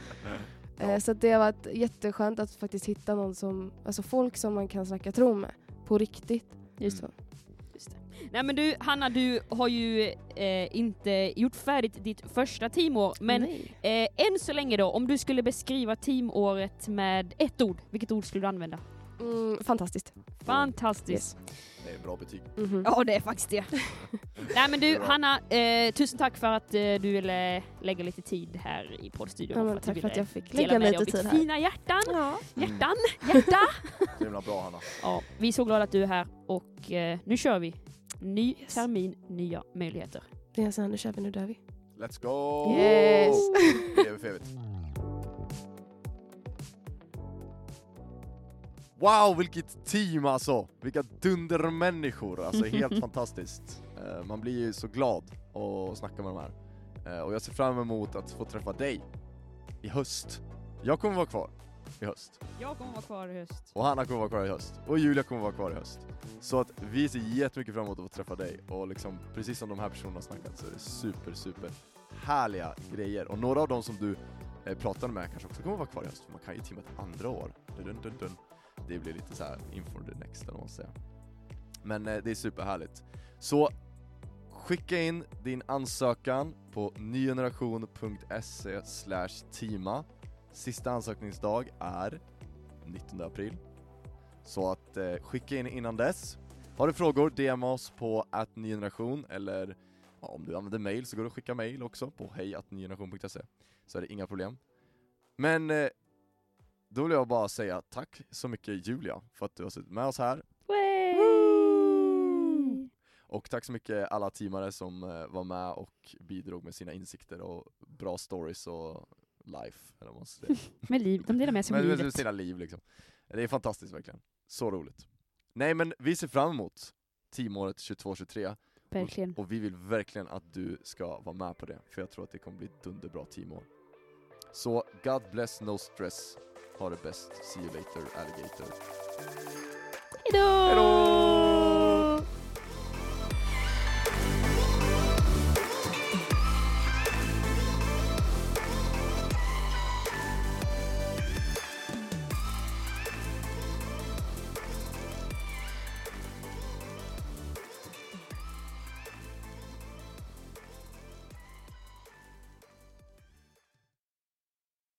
Eh, så det har varit jätteskönt att faktiskt hitta någon som, alltså folk som man kan snacka tro med på riktigt. Just så. Nej men du, Hanna, du har ju eh, inte gjort färdigt ditt första teamår, men eh, än så länge då, om du skulle beskriva teamåret med ett ord, vilket ord skulle du använda? Mm, fantastiskt. Fantastiskt. Det är bra betyg. Mhm. Ja, det är faktiskt det. <laughs> Nej men du. Hanna, eh, tusen tack för att eh, du ville lägga lite tid här i poddstudion. Ja, men du tack för att jag fick dela lägga dig lite tid här. fina hjärtan. Ja. Hjärtan, <laughs> hjärta. Så himla bra Hanna. Ja, vi är så glada att du är här och eh, nu kör vi. Ny Yes. termin, nya möjligheter. Det är så här, nu kör vi, nu dör vi. Let's go! Yes. Lever för evigt. Wow, vilket team alltså! Vilka dundermänniskor, alltså helt <laughs> fantastiskt. Eh, man blir ju så glad att snacka med de här. Eh, och jag ser fram emot att få träffa dig i höst. Jag kommer vara kvar i höst. Jag kommer vara kvar i höst. Och Hanna kommer vara kvar i höst. Och Julia kommer vara kvar i höst. Så att vi ser jättemycket fram emot att få träffa dig. Och liksom, precis som de här personerna har snackat så är det super, super härliga grejer. Och några av dem som du eh, pratade med kanske också kommer vara kvar i höst. För man kan ju teama ett andra år. Dun, dun, dun. Det blir lite så här info the next eller vad man säger. Men eh, det är superhärligt. Så skicka in din ansökan på nygeneration.se slash. Sista ansökningsdag är 19 april. Så att eh, skicka in innan dess. Har du frågor, DM oss på att nygeneration eller ja, om du använder mail så går det att skicka mail också på hejatnygeneration.se så är det inga problem. Men eh, då vill jag bara säga tack så mycket Julia för att du har suttit med oss här och tack så mycket alla teamare som eh, var med och bidrog med sina insikter och bra stories och life, eller vad man ska säga. <laughs> Med liv, de delar med sig av Men med livet. sina liv liksom. Det är fantastiskt verkligen. Så roligt. Nej men vi ser fram emot teamåret 22-23 Verkligen. och vi vill verkligen att du ska vara med på det, för jag tror att det kommer bli ett dunderbra teamår. Så God bless, no stress. Ha det bäst. See you later, alligator. Hejdå!